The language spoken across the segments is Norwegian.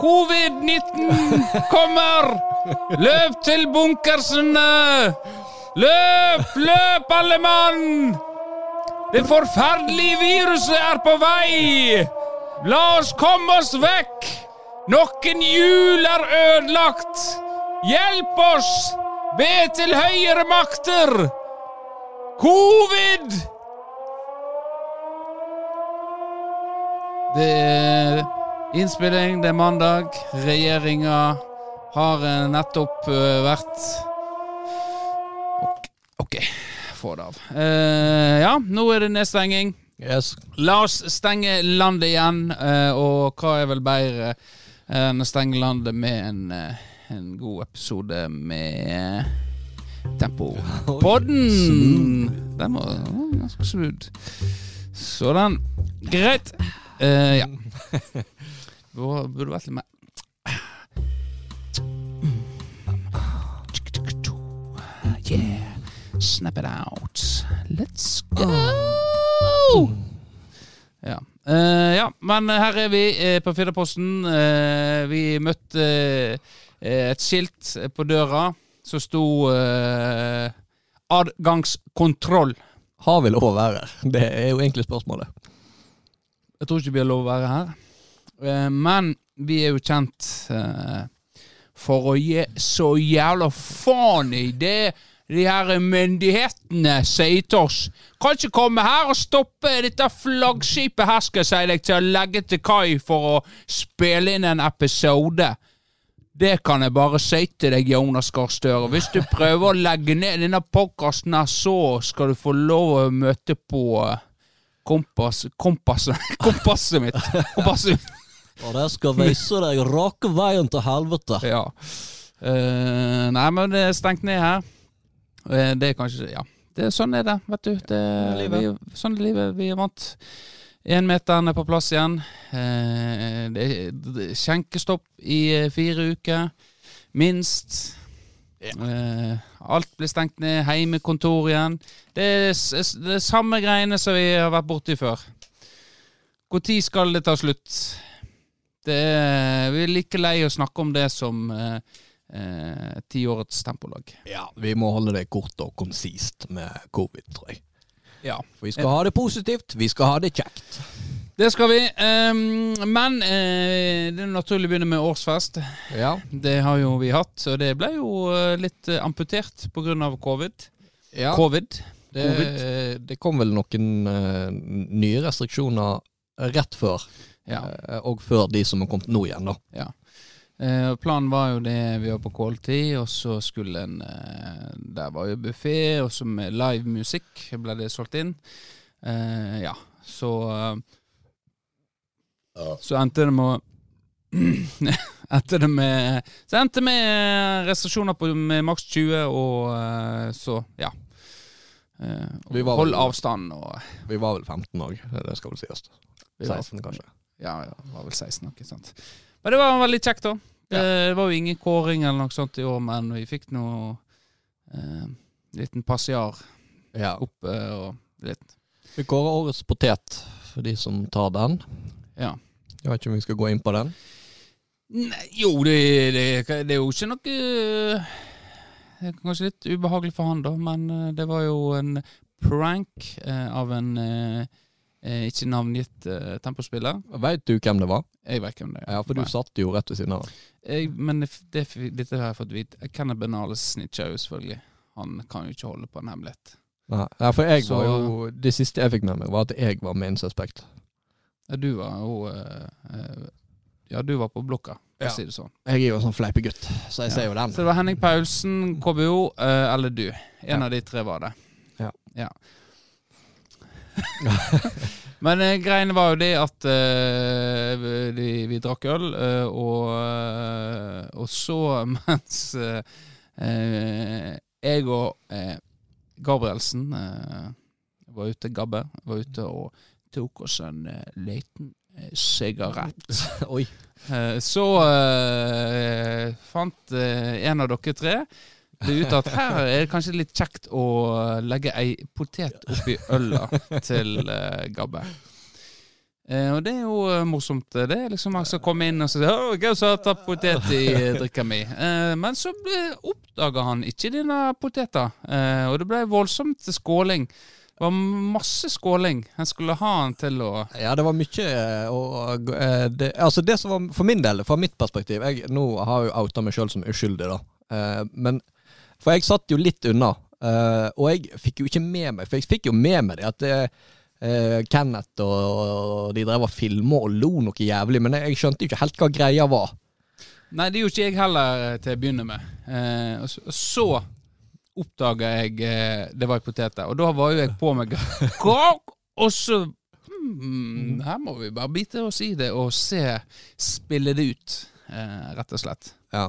Covid-19 kommer! Løp til bunkersene! Løp, løp, alle mann! Det forferdelige viruset er på vei! La oss komme oss vekk! Noen hjul er ødelagt! Hjelp oss! Be til høyere makter! Covid! Det innspilling, det er mandag. Regjeringa har eh, nettopp eh, vært Ok, få det av. Uh, ja, nå er det nedstenging. Yes. La oss stenge landet igjen, uh, og hva er vel bedre enn å stenge landet med en, en god episode med Tempo. Podden! Den var ganske smooth. Sådan. Greit. Eh, ja. Burde burde vært litt mer Yeah. Snap it out. Let's go. Ja. Uh, ja, men her er vi eh, på Firdaposten. Uh, vi møtte eh, et skilt på døra som sto eh, 'Adgangskontroll'. Har vi lov å være her? Det er jo egentlig spørsmålet. Jeg tror ikke vi har lov å være her. Eh, men vi er jo kjent eh, for å gi så jævla faen i det de her myndighetene sier til oss. Kan ikke komme her og stoppe dette flaggskipet her, skal jeg si deg, til å legge til kai for å spille inn en episode. Det kan jeg bare si til deg, Jonas Gahr Støre. Hvis du prøver å legge ned denne podkasten her, så skal du få lov å møte på eh, kompass, kompasset Kompasset mitt. Kompasset mitt. Og det skal vise deg rake veien til helvete. Ja. Uh, nei, men det er stengt ned her. Uh, det er kanskje Ja. Det sånn er det, vet du. Det. Vi, sånn er livet. Vi er vant. Énmeteren er på plass igjen. Uh, det er skjenkestopp i fire uker. Minst. Eh, alt blir stengt ned. Heimekontor igjen. Det er det er samme greiene som vi har vært borti før. Når skal det ta slutt? Det er, vi er like lei å snakke om det som eh, eh, tiårets tempolag. Ja, vi må holde det kort og konsist med covid, tror jeg. Ja. For vi skal ha det positivt, vi skal ha det kjekt. Det skal vi. ehm, men eh, det er naturlig å begynne med årsfest. Ja. Det har jo vi hatt, og det ble jo eh, litt eh, amputert pga. covid. ja. Covid. Det, det kom vel noen nye restriksjoner rett før, Ja. og før de som har kommet nå igjen, da. ja. Eh, planen var jo det vi var på kåltid, og så skulle en eh, Der var jo buffé, og så med live musikk ble det solgt inn. Eh, ja, så eh, Så endte det med Endte det med Så endte det med restriksjoner på med maks 20, og eh, så, ja. Og Vi var hold avstand og Vi var vel 15 òg, det skal vel sies. var- 16 kanskje. Ja, ja, det var vel 16 nok, ikke sant. Men det var veldig kjekt, da. Det, det var jo ingen kåring eller noe sånt i år, men vi fikk noe eh, liten passiar Ja. oppe og litt Vi kårer årets potet for de som tar den. Ja. Jeg vet ikke om vi skal gå inn på den. Nei, jo, det, det, det er jo ikke noe eh, Det er kanskje litt ubehagelig for han, da, men eh, det var jo en prank eh, av en ikke navngitt eh, tempospiller. Veit du hvem det var? Jeg vet hvem det er. Ja, for du Nei. satt jo rett ved siden av. jeg, Men det, det, dette har jeg fått vite. Kenneth Benales snitcha jo selvfølgelig. Han kan jo ikke holde på en hemmelighet. Nei, ja, for jeg Så- var jo Det siste jeg fikk med meg, var at jeg var med suspect. Ja, Du var jo eh, eh, Ja, du var på blokka, for Ja. å si det sånn. Jeg er jo sånn fleipegutt, så jeg Ja. ser jo den. Så det var Henning Paulsen, KBO eh, eller du. En Ja. av de tre var det. Ja. Men eh, greiene var jo det at eh, vi, vi drakk øl, eh, og, og så mens jeg og Gabrielsen var ute, Gabbe, var ute og tok oss en eh, liten eh, sigarett. Oi. Eh, Så uh, fant en av dere tre det ut at her er det kanskje litt kjekt å legge ei potet oppi øla til uh, Gabbe. Uh, og det er jo morsomt. Det er liksom man skal komme inn og si 'Å, Gaus har tatt potet i drikka mi'. Uh, men så oppdaga han ikke denne poteta, og det ble voldsomt skåling. Det var masse skåling. Han skulle ha han til å Ja, det var mye og, eh, det, Altså, det som var for min del, fra mitt perspektiv jeg, Nå har jeg jo outa meg sjøl som uskyldig, da. Eh, men For jeg satt jo litt unna. eh, og jeg fikk jo ikke med meg For jeg fikk jo med meg det at det, eh, Kenneth og, de drev og filma og lo noe jævlig, men jeg, skjønte jo ikke helt hva greia var. Nei, det gjorde ikke jeg heller eh, til å begynne med. Eh, og så oppdaga jeg eh, det var poteter, og da var jo jeg på meg! Og så hmm, Her må vi bare bite oss i det og se Spille det ut, eh, rett og slett. Ja.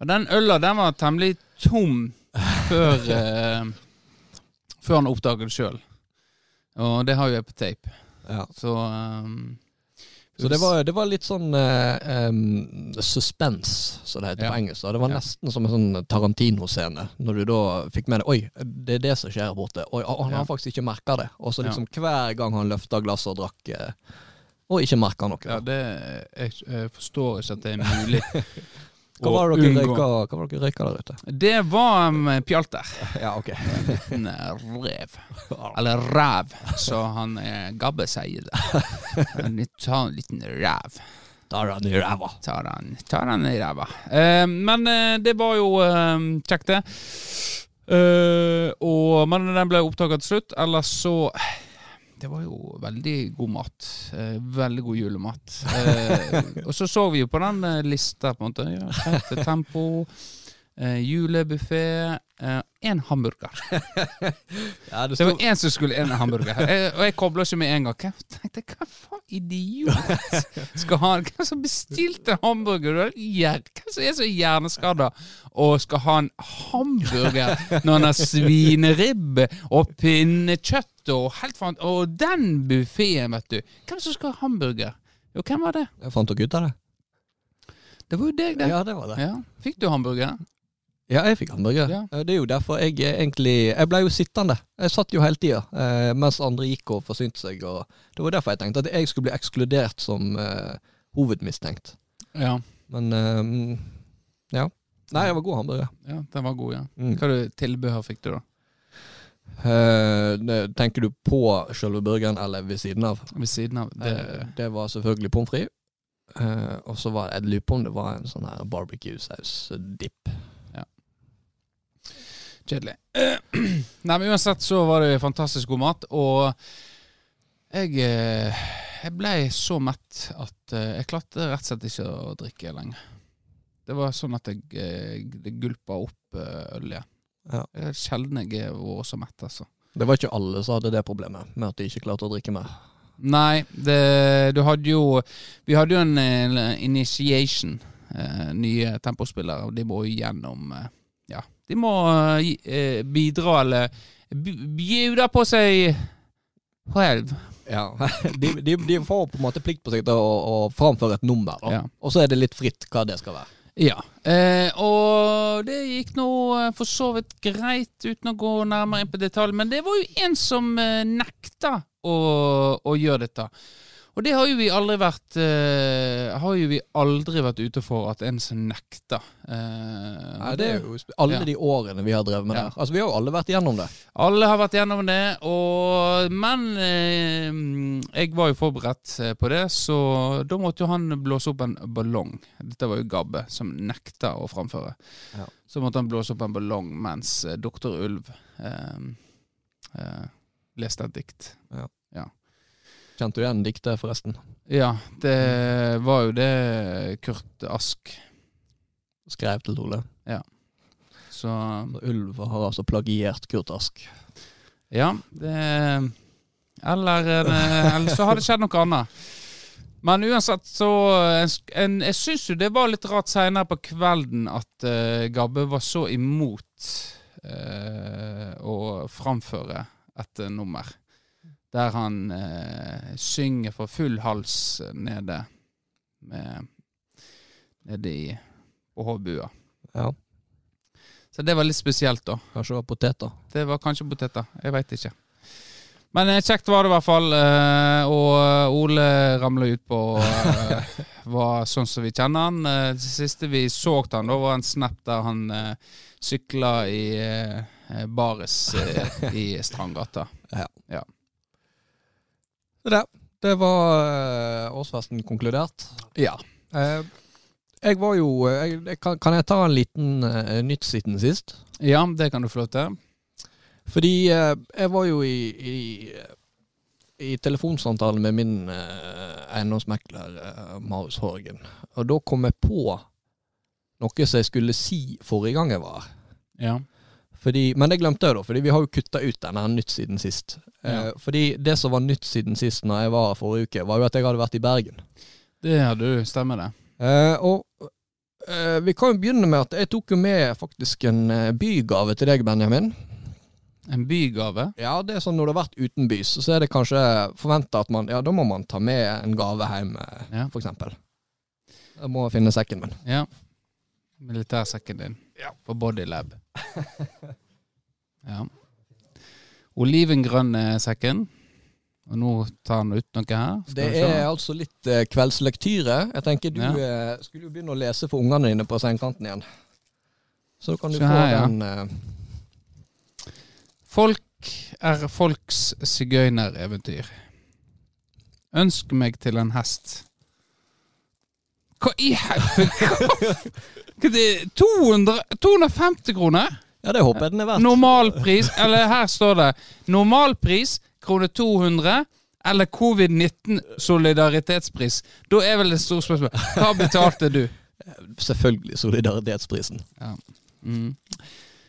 Men den øla den var temmelig tom før eh, Før han oppdaget det sjøl. Og det har jo jeg på tape. Ja. Så um, Så det var, det var litt sånn uh, um, suspense, som det heter Ja. på engelsk. da. Det var Ja. nesten som en sånn Tarantino-scene, når du da fikk med deg Oi, det er det som skjer borte. Oi, han Ja. har faktisk ikke merka det. Og så liksom hver gang han løfta glasset og drakk, eh, og ikke merka noe. Ja, det jeg, jeg forstår ikke at det er mulig. hva, var det dere røyka, hva var dere røyka der ute? Det var um, pjalter. Ja, ok. En rev. Eller ræv, så han eh, Gabbe sier det. Ta en liten ræv. Tar han i ræva. Tar han, tar han i ræva. Eh, men eh, det var jo eh, kjekt, det. Uh, og, men den ble opptaket til slutt. Ellers så Det var jo veldig god mat. Eh, veldig god julemat. Eh, og så så vi jo på den eh, lista, på en måte. Ja, tempo, eh, julebuffé, én hamburger. Ja, det Det var én som skulle en hamburger. Jeg, og jeg kobla ikke med en gang. Jeg tenkte, Hva faen, idiot skal ha Hvem som bestilte en hamburger? Er Hvem som er så hjerneskada og skal ha en hamburger når han har svineribbe og pinnekjøtt og helt faen Og den buffeen, vet du. Hvem som skal ha hamburger? Jo, hvem var det? Jeg fant dere ut av det? Det var jo deg, det. Ja, det var det. Ja. Fikk du hamburger? Ja, jeg fikk hamburger. Ja. Eh, Det er jo derfor jeg egentlig Jeg ble jo sittende. Jeg satt jo hele tida eh, mens andre gikk og forsynte seg. Og det var derfor jeg tenkte at jeg skulle bli ekskludert som uh, hovedmistenkt. Ja. Men mm, ja. Nei, det var god hamburger. ja. Den var god, ja. Mm. Hva du tilbehør fikk du, da? Uh, tenker du på selve burgeren eller ved siden av? Ved siden av? Det, uh, det var selvfølgelig pommes frites. Og så var jeg lurer på om det var en sånn her barbecue-saus-dipp. Kjedelig. Nei, men uansett så var det fantastisk god mat, og jeg, eh, jeg ble så mett at eh, jeg klarte rett og slett ikke å drikke lenger. Det var sånn at jeg, eh, det gulpa opp eh, øl. Ja. Det er sjelden jeg har vært så mett, altså. Det var ikke alle som hadde det problemet med at de ikke klarte å drikke mer. Nei, det, du hadde jo Vi hadde jo en eh, initiation. Eh, nye tempospillere, og de må jo gjennom eh, de må eh, eh, bidra eller bjuda på seg selv. Ja, de, de, de får på en måte plikt på seg til å, å framføre et nummer. Ja. og så er det litt fritt hva det skal være. Ja. Eh, og det gikk nå eh, for så vidt greit, uten å gå nærmere inn på detalj. Men det var jo en som eh, nekta å, å gjøre dette. Og det har jo vi aldri vært uh, Har jo vi aldri vært ute for at en som nekter. Uh, Nei, det er jo alle Ja. de årene vi har drevet med Ja. det. Altså, vi har jo alle vært igjennom det. Alle har vært gjennom det, og, men uh, jeg var jo forberedt på det, så da måtte jo han blåse opp en ballong. Dette var jo Gabbe som nekta å framføre. Ja. Så måtte han blåse opp en ballong mens doktor Ulv leste et dikt. Kjente du igjen diktet, forresten? Ja, det var jo det Kurt Ask. Skrev til Ole. Så Så Ulv har altså plagiert Kurt Ask. Ja, det Eller, eh, eller så har det skjedd noe annet. Men uansett, så en, en, Jeg syns jo det var litt rart seinere på kvelden at uh, Gabbe var så imot uh, å framføre et eh, nummer. Der han eh, synger for full hals nede med, Nede i på Håbua. Ja, Så det var litt spesielt, da. kanskje det var poteter. Det var kanskje poteter. Jeg veit ikke. Men eh, kjekt var det i hvert fall. eh, Og Ole ramla ut på eh, var sånn som vi kjenner han. Eh, Det siste vi så han, da var en snap der han eh, sykla i eh, baris eh, i Strandgata. Det, det var eh, årsfesten konkludert. Ja. Eh, jeg var jo eh, jeg, kan, kan jeg ta en liten nytt siden sist? ja, det kan du få lov til. Fordi jeg var jo i, i, i telefonsamtale med min eiendomsmekler Marius Horgen. Og da kom jeg på noe som jeg skulle si forrige gang jeg var her. Ja. Fordi, men det glemte jeg da, fordi vi har jo kutta ut denne nytt siden sist. Eh, fordi det som var nytt siden sist når jeg var her forrige uke, var jo at jeg hadde vært i Bergen. Det hadde du. Stemmer det. Eh, og eh, vi kan jo begynne med at jeg tok jo med faktisk en eh, bygave til deg, Benjamin. En bygave. Ja, det er sånn når du har vært utenbys, så er det kanskje forventa at man Ja, da må man ta med en gave hjem, eh, Ja. for eksempel. Jeg må finne sekken min. Ja. Militærsekken din. Ja. For Bodylab. ja. Olivengrønn er sekken. Og nå tar han ut noe her. Skal Det er altså litt eh, kveldslektyre. Jeg tenker du Ja. eh, skulle jo begynne å lese for ungene dine på sengekanten igjen. Så kan du Se få her, ja. den eh, Folk er folks sigøynereventyr. Ønsk meg til en hest. Hva i helvete? Hva det er 200, 250 kroner? Ja, det håper jeg den er verdt. Normalpris, eller her står det Normalpris krone 200 eller covid-19 solidaritetspris. Da er vel det store spørsmålet. Hva betalte du? Selvfølgelig solidaritetsprisen. Mm.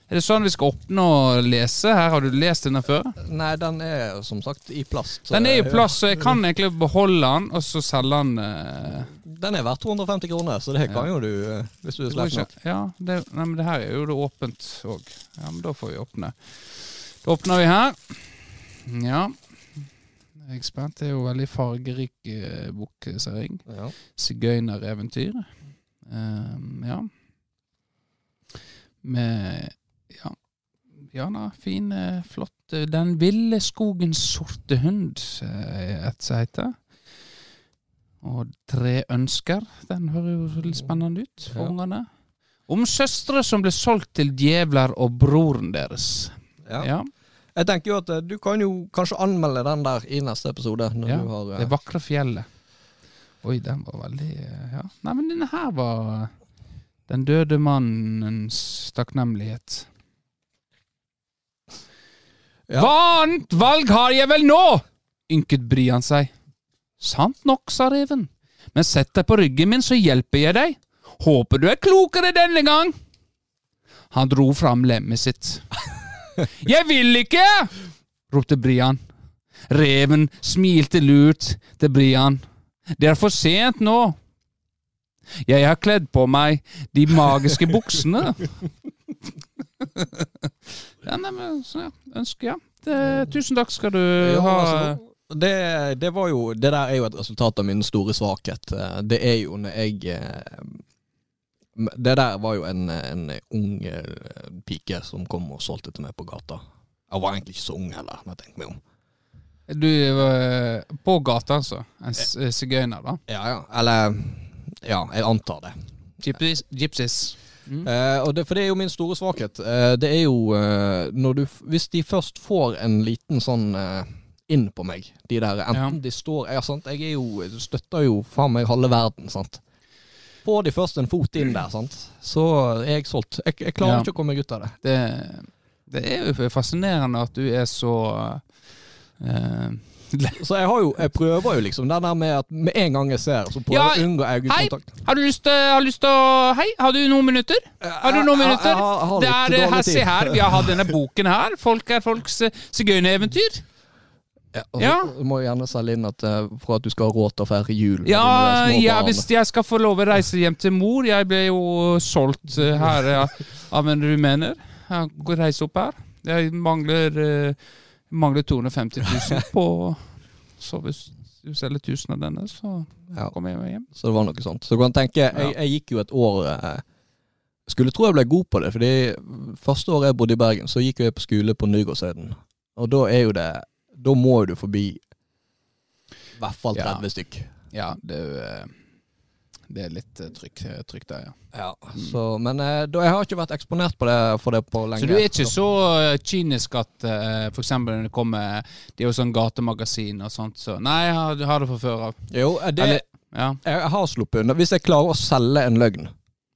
Er det sånn vi skal oppnå å lese? Her Har du lest denne før? Nei, den er som sagt i plast. Den er i plass, så jeg kan egentlig beholde den, og så selge den. eh, Den er verdt 250 kroner, så det kan jo du eh, hvis du er det nok. Ja, det, nei, men det her er jo det åpent òg. Ja, men da får vi åpne. Da åpner vi her. Ja. Jeg er spent. Det er jo veldig fargerik eh, bok, ser jeg. Ja. Sigøynereventyr. Um, ja. Med Ja. Ja da, fin, eh, flott Den ville skogens sorte hund, et som heter. Og Tre ønsker. Den høres jo litt spennende ut for Ja. ungene. Om søstre som ble solgt til djevler og broren deres. Ja. Ja. Jeg tenker jo at eh, du kan jo kanskje anmelde den der i neste episode. Ja, du har, eh, Det vakre fjellet. Oi, den var veldig eh, Ja. Nei, men denne her var Den døde mannens takknemlighet. Ja. Hva annet valg har jeg vel nå? ynket Brian seg. Sant nok, sa reven. Men sett deg på ryggen min, så hjelper jeg deg. Håper du er klokere denne gang. Han dro fram lemmet sitt. Jeg vil ikke! ropte Brian. Reven smilte lurt til Brian. Det er for sent nå. Jeg har kledd på meg de magiske buksene. ja, neimen, så, ja, ønsker, ja. Det, tusen takk skal du ha. Det, det var jo Det der er jo et resultat av min store svakhet. Eh, Det er jo når jeg eh, Det der var jo en, en ung eh, pike som kom og solgte til meg på gata. Jeg var egentlig ikke så ung heller, når jeg tenker meg om. Du var på gata, altså. En sigøyner, da. Ja, ja. Eller Ja, jeg antar det. Gypsies. gypsies. Mm. Eh, det, for det er jo min store svakhet. Eh, det er jo eh, når du Hvis de først får en liten sånn inn på meg, de der Enten Ja. de står ja, sant? Jeg er jo støtter jo faen meg halve verden, sant. Får de først en fot inn der, sant, så er jeg solgt. Jeg, jeg klarer Ja. ikke å komme meg ut av det. Det, det er jo fascinerende at du er så uh, Så jeg har jo Jeg prøver jo liksom den der med at med en gang jeg ser, så prøver Ja, jeg å unngå øyekontakt. Har du lyst til har du lyst til å Hei, har du noen minutter? Har du noen Jeg- jeg- minutter? jeg jeg Det er, her, se her, vi har hatt denne boken her. Folk er folks eh, sigøynereventyr. Ja, og Ja. må jeg gjerne selge inn at eh, for at du skal ha råd til å feire jul. Ja, ja, hvis jeg skal få lov å reise hjem til mor Jeg ble jo solgt eh, her ja, av en rumener. Jeg går reise opp her. Jeg mangler, eh, mangler 250 000 på Så hvis du selger 1000 av denne, så kommer jeg meg hjem. Så det var noe sånt. Så du kan tenke, jeg, jeg gikk jo et år Skulle tro jeg ble god på det, fordi første året jeg bodde i Bergen, så gikk jeg på skole på Nygårdsøyden. Og da er jo det da må du forbi i hvert fall Ja. 30 stykk. Ja, det er jo eh, Det er litt eh, trykk, trykk der, ja. Ja, så, men eh, da, jeg har ikke vært eksponert på det, for det på lenge. Så du er ikke så eh, kynisk at eh, for eksempel når det kommer Det er jo sånn gatemagasin og sånt, så Nei, jeg har, har det fra før av. Jo, eh, det, Eller, ja. jeg har sluppet unna. Hvis jeg klarer å selge en løgn.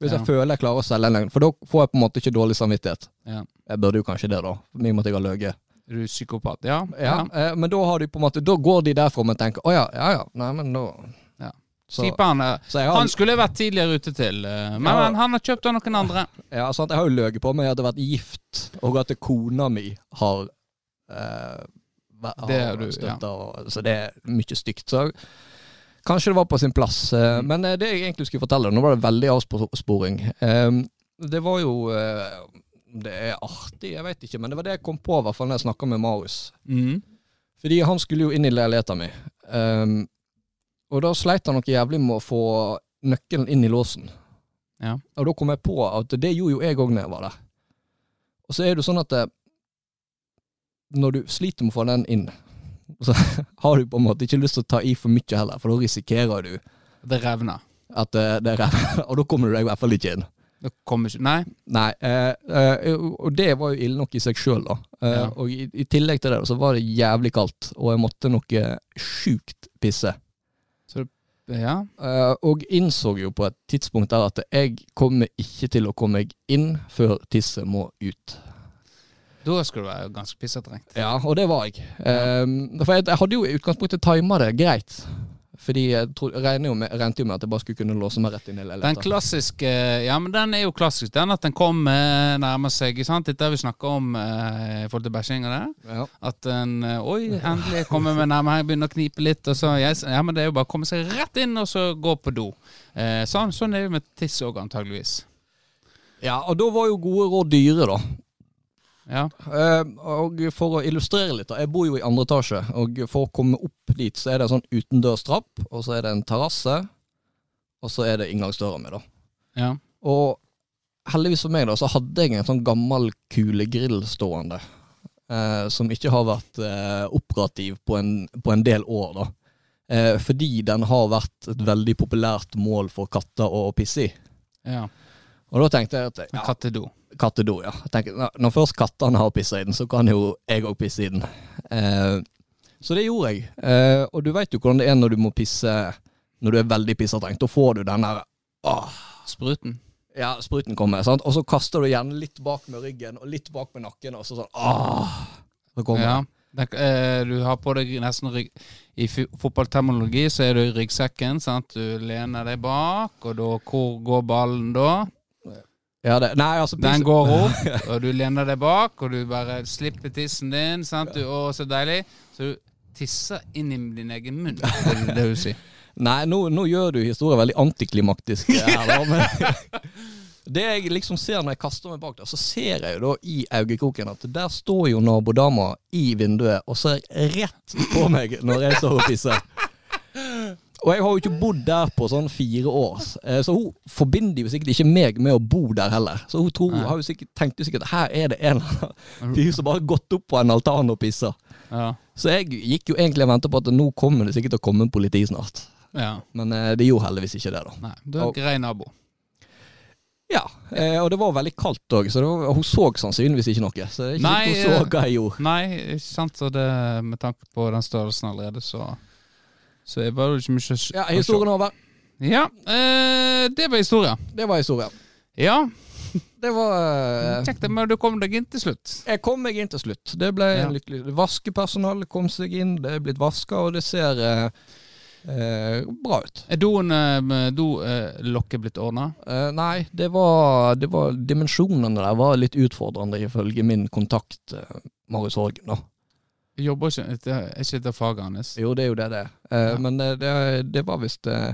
Hvis Ja. jeg føler jeg klarer å selge en løgn. For da får jeg på en måte ikke dårlig samvittighet. ja. Jeg burde jo kanskje det, da. I og med at jeg har løyet. Er du psykopat? Ja. Ja, eh, men da har de på en måte Da går de derfra med å tenke å ja, ja ja, nei, men da Ja. Så, Skiperen eh, har, Han skulle vært tidligere ute til, eh, men Ja. han, han har kjøpt av noen andre. ja, sant, jeg har jo løyet på meg at jeg har vært gift, og at kona mi har eh, har du, støtta, og- Så det er mye stygt. Så kanskje det var på sin plass. Mm. Men det jeg egentlig skulle fortelle, nå var det veldig avsporing. Det var jo Det er artig, jeg vet ikke, men det var det jeg kom på i hvert fall når jeg snakka med Marius. Mm. Fordi han skulle jo inn i leiligheten min. um, og da sleit han noe jævlig med å få nøkkelen inn i låsen. Ja. Og da kom jeg på at det gjorde jo jeg òg når jeg var der. Og så er det jo sånn at det, når du sliter med å få den inn, så har du på en måte ikke lyst til å ta i for mye heller, for da risikerer du Det revner. at det, det revner, Og da kommer du deg i hvert fall ikke inn. Det kommer ikke Nei. Nei, eh, eh, og det var jo ille nok i seg sjøl, da. Eh, Ja. Og i, i tillegg til det så var det jævlig kaldt, og jeg måtte noe sjukt pisse. Ja. Eh, og innså jo på et tidspunkt der at jeg kommer ikke til å komme meg inn før tisset må ut. Da skal du være ganske pissetrengt. Ja, og det var jeg. Eh, for jeg, jeg hadde jo i utgangspunktet tima det greit. Fordi jeg, tro, jo med, regnet jo med at jeg bare skulle kunne låse meg rett inn i Den leiligheten. klassiske Ja, men den er jo klassisk. Den at den kommer nærmer seg. sant? Dette har vi snakka om eh, i forhold til bæsjing og det. Ja. At en eh, Oi, endelig kommer vi nærmere, begynner å knipe litt. Og så, yes, ja, men det er jo bare å komme seg rett inn og så gå på do. Eh, sånn, sånn er det med tiss òg, antageligvis. ja, og da var jo gode råd dyre, da. Ja. Eh, og for å illustrere litt. Jeg bor jo i andre etasje, og for å komme opp dit, så er det en sånn utendørstrapp, og så er det en terrasse, og så er det inngangsdøra mi, da. ja. Og heldigvis for meg, da, så hadde jeg en sånn gammel kulegrill stående. Eh, som ikke har vært eh, operativ på en, på en del år, da. Eh, fordi den har vært et veldig populært mål for katter å pisse i. ja. Og da tenkte jeg at ja, kattedo. Kattedo, ja. Tenker, når- først kattene har pissa i den, så kan jo jeg òg pisse i den. Eh, så det gjorde jeg. Eh, og du veit jo hvordan det er når du må pisse når du er veldig pissetrengt. Da får du den der åh, Spruten. ja, spruten kommer, sant? og så kaster du gjerne litt bak med ryggen og litt bak med nakken, og så sånn åh, Så kommer Ja. den. Eh, du har på deg nesten rygg I fotballterminologi så er du i ryggsekken. sant? Du lener deg bak, og da Hvor går ballen da? Ja, det, nei, altså Den går opp, og du lener deg bak, og du bare slipper tissen din. sant? Du, å, så deilig. Så du tisser inn i din egen munn, det er det du sier. Nei, nå, nå gjør du historien veldig antiklimaktisk her, Det jeg liksom ser når jeg kaster meg bak der, så ser jeg jo da i øyekroken at der står jo nabodama i vinduet og ser rett på meg når jeg står og pisser. Og jeg har jo ikke bodd der på sånn fire år, eh, så hun forbinder jo sikkert ikke meg med å bo der heller. Så hun tror, har jo sikkert, tenkte jo sikkert her er det en fyr som bare har gått opp på en altan og pisser. Ja. Så jeg gikk jo egentlig og ventet på at nå kommer det sikkert til å komme politi snart. ja. Men eh, det gjorde heldigvis ikke det, da. Nei, du er en grei nabo. Ja, eh, og det var veldig kaldt òg, så var, hun så sannsynligvis ikke noe. Så det er ikke Nei, hun så hva jeg gjorde. Nei, ikke sant. Så det, med tanke på den størrelsen allerede, så Så jeg var jo ikke mye Ja, historien over. Ja, eh, det var historien. Det var historien. Ja, Det var eh, kjekt. Men du kom deg inn til slutt. Jeg kom meg inn til slutt. Det ble Ja. lykkelig Vaskepersonalet kom seg inn, det er blitt vaska, og det ser eh, eh, bra ut. Er doen eh, dolokket blitt ordna? Eh, nei, det var, det var Dimensjonene der var litt utfordrende, ifølge min kontakt, Marius Horgen. da. Jobber ikke det Er ikke dette faget hans? Jo, det er jo det det er. Eh, Ja. Men det, det, det var visst eh,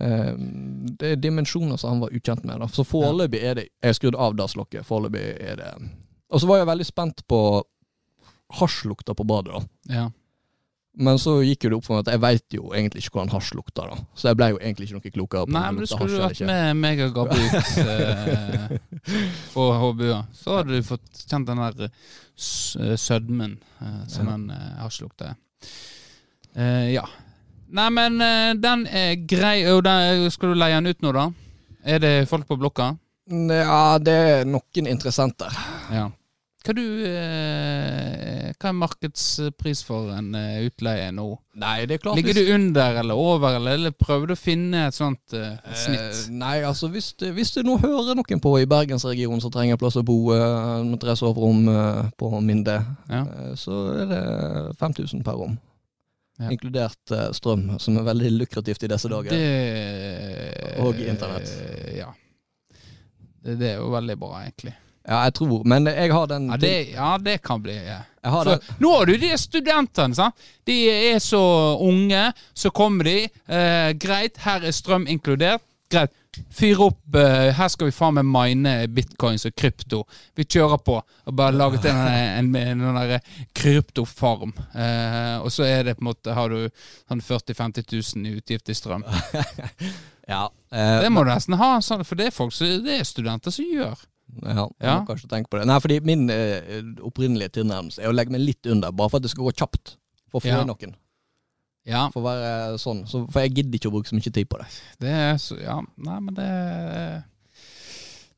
eh, Det er dimensjoner som han var ukjent med. Da. Så foreløpig er det Jeg skrudde av dasslokket. Foreløpig er det Og så var jeg veldig spent på hasjlukta på badet. da. Ja. Men så gikk jo det opp for meg at jeg veit jo egentlig ikke hvordan hasj lukter, da. Så jeg ble jo egentlig ikke noe klokere på Nei, men du skulle vært med meg og gabbe ut eh, på HBU. Så hadde du fått kjent den der eh, eh, sødmen eh, som Ja. den eh, hasjlukta er. Eh, ja. Nei, men eh, den er grei. Og den, skal du leie den ut nå, da? Er det folk på blokka? Ja, det er noen interessenter. Ja. Hva, du, eh, hva er markedspris for en eh, utleie nå? Nei, det er klart Ligger du under eller over, eller, eller du å finne et sånt uh, snitt? Eh, nei, altså hvis hvis du nå hører noen på i bergensregionen som trenger plass å bo med tre soverom eh, på Minde, Ja. så er det 5000 per rom. Ja. Inkludert strøm, som er veldig lukrativt i disse dager. Det Og internett. Ja. Det, det er jo veldig bra, egentlig. Ja, jeg tror Men jeg har den Ja, det, ja, det kan bli ja. For nå har du de studentene, sant? De er så unge, så kommer de. Eh, greit, her er strøm inkludert. Greit. Fyr opp eh, Her skal vi faen meg mine bitcoins og krypto. Vi kjører på. Og bare laget en, en, en, en der kryptofarm. Eh, og så er det på en måte Har du sånn 40 000-50 000 i utgift i strøm. ja, eh, Det må du nesten ha, sånn, for det er folk det er studenter som gjør. Ja, Ja. må kanskje tenke på det. Nei, fordi min eh, opprinnelige tilnærmelse er å legge meg litt under, bare for at det skal gå kjapt. For å få Ja. noen. Ja, For å være sånn. Så, for jeg gidder ikke å bruke så mye tid på det. det er så Ja, nei, men det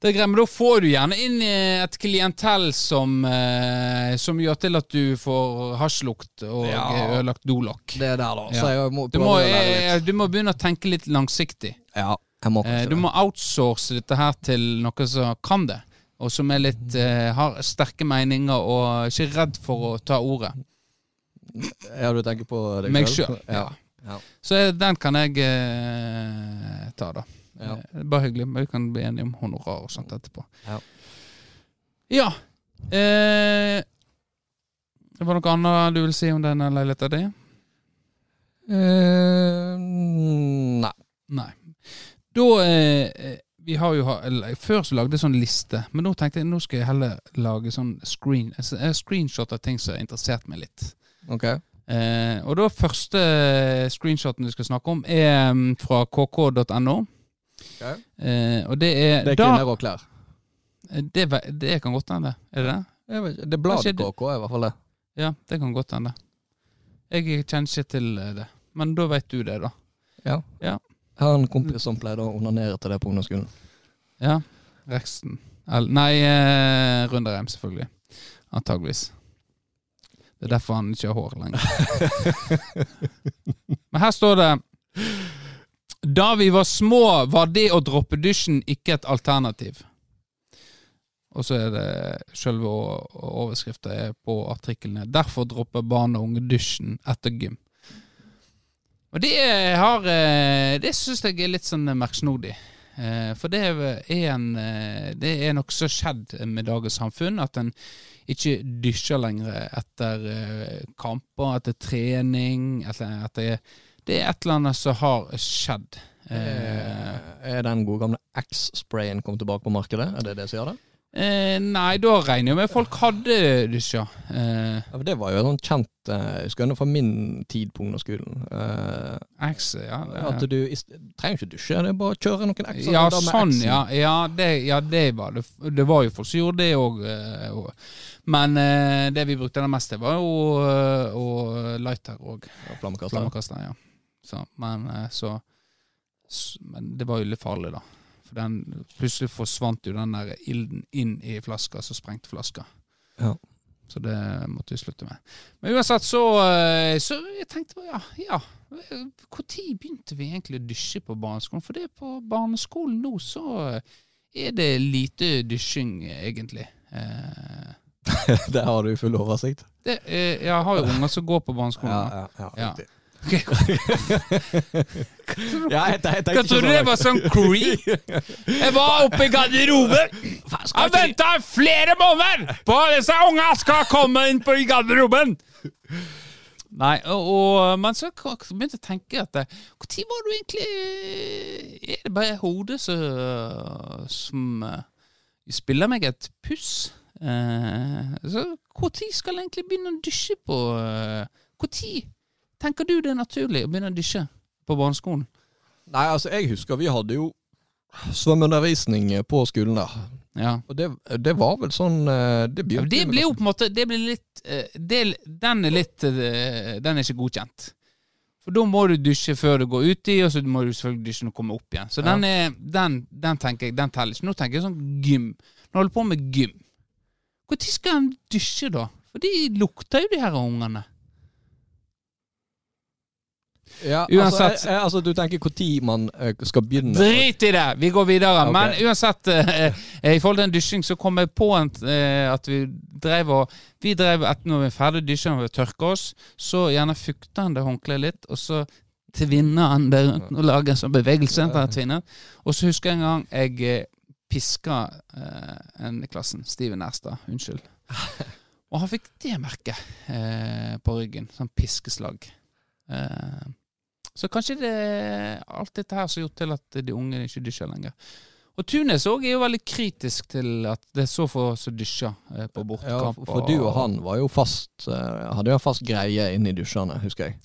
Det er greit, men da får du gjerne inn eh, et klientell som, eh, som gjør til at du får hasjlukt og Ja. eh, ødelagt dolokk. Det er der, da. Ja. Du må, jeg, eh, du må begynne å tenke litt langsiktig. Ja, må Eh, Du må outsource dette her til noen som kan det, og som er litt eh, har sterke meninger og ikke redd for å ta ordet. Ja, du tenker på deg Meg sjøl. Ja. Ja. Så eh, den kan jeg eh, ta, da. Ja. Eh, Bare hyggelig. Vi kan bli enige om honorar og sånt etterpå. Ja. Ja. Eh, det var noe annet du vil si om denne leiligheten din? Eh, nei. Nei. Da eh, Vi har jo eller, Før så lagde jeg sånn liste, men nå tenkte jeg nå skal jeg heller lage sånn screen, eh, screenshot av ting som har interessert meg litt. Ok. Eh, og da første screenshoten vi skal snakke om, er mm, fra kk.no. Ok. Eh, og det er, Det er kvinner og klær. det, det kan godt hende. Er det det? Vet. Det er bladet KK, i hvert fall det. Ja, det kan godt hende. Jeg kjenner ikke til eh, det. Men da vet du det, da. Ja. Ja. Jeg har en kompis som pleide å onanere til det på ungdomsskolen. Ja. Reksten. El nei, eh, Runderheim, selvfølgelig. Antageligvis. Det er derfor han ikke har hår lenger. Men her står det Da vi var små, var det å droppe dusjen ikke et alternativ. Og så er det selve overskriften på artiklene. Derfor dropper barn og unge dusjen etter gym. Og det har eh, Det syns jeg er litt sånn merksnodig. Eh, For det er en eh, Det er noe som skjedd med dagens samfunn. At en ikke dusjer lenger etter kamper, etter trening. Etter, etter, det er et eller annet som har skjedd. Er den gode gamle X-sprayen kommet tilbake på markedet? Er det det som gjør det? Eh, nei, da regner jeg med folk hadde dusja. Eh, Ja, for Det var jo sånn kjent eh, Jeg husker ennå fra min tid på ungdomsskolen. eh, X, ja. det- At du i trenger ikke dusje, det er bare å kjøre noen X. Ja, sånn, ja. Ja det, ja, det var det. Det var jo folk som gjorde det òg. Men eh, det vi brukte det mest til, var jo eh, lighter og Flammekaster. flammekaster. Ja. Så, men eh, så Men det var jo litt farlig, da. For den plutselig forsvant jo den der ilden inn i flaska, så sprengte flaska. Ja. Så det måtte vi slutte med. Men uansett, så, eh, så jeg tenkte ja, ja. Når begynte vi egentlig å dusje på barneskolen? For det er på barneskolen nå så er det lite dusjing, egentlig. Eh, Der har du full oversikt. det, eh, jeg har jo unger som går på barneskolen. Ja, ja, ja, Ja. riktig. Hva Ja, jeg, jeg, tror du det var sånn creep? Jeg var oppe i garderoben. Jeg venta flere måneder på at disse unga skal komme inn på i garderoben! Nei, og, og, men så begynte jeg å tenke at Når var du egentlig Er det bare hodet som, som eh, spiller meg et puss? Eh, så Når skal jeg egentlig begynne å dusje på Når tenker du det er naturlig å begynne å dusje på barneskolen? Nei, altså, jeg husker vi hadde jo svømmeundervisning på skolen der. Ja. Og det, det var vel sånn eh, Det Ja, Det blir jo på en måte Det blir litt eh, det, Den er litt eh, Den er ikke godkjent. For da må du dusje før du går uti, og så må du selvfølgelig dusje når du kommer opp igjen. Så Ja. den, er, den, den tenker jeg, den teller ikke. Nå tenker jeg sånn gym. Nå holder jeg på med gym. Når skal en dusje, da? For de lukter jo, de her ungene. Ja, Uansett. Altså, jeg, jeg, altså, du tenker når man eh, skal begynne Drit i det! Vi går videre. Okay. Men uansett, eh, eh, i forhold til en dusjing, så kom jeg på en, eh, at vi drev og Vi drev etter når vi er ferdig dusja og vi tørker oss, så gjerne fukter han det håndkleet litt, og så tvinner han det rundt og lager en sånn bevegelse. Og så husker jeg en gang jeg eh, piska eh, en i klassen, Steven Erstad, unnskyld. Og han fikk det merket eh, på ryggen. Sånn piskeslag. Eh, så kanskje det er alt dette her som har gjort til at de unge ikke dusjer lenger. Og Tunes òg er jo veldig kritisk til at det er så få som dusjer på på Ja, for du og han var jo fast eh, Hadde jo en fast greie inne i dusjene, husker jeg.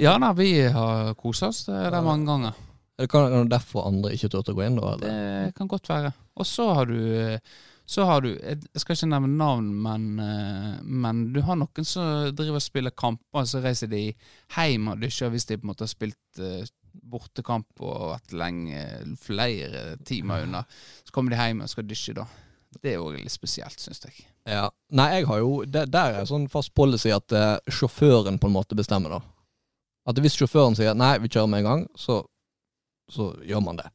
Ja da, vi har kosa oss eh, der mange ganger. Er det er derfor andre ikke turte å gå inn, da? Eller? Det kan godt være. Og så har du eh, så har du, Jeg skal ikke nevne navn, men, eh, men du har noen som driver og spiller kamper, så reiser de hjem og dusjer hvis de på en måte har spilt eh, bortekamp og vært lenge, flere timer unna. Så kommer de hjem og skal dusje, da. Det er òg litt spesielt, syns jeg. Ja. Nei, jeg har jo det, Der er sånn fast policy at uh, sjåføren på en måte bestemmer, da. At hvis sjåføren sier nei, vi kjører med en gang, så, så gjør man det.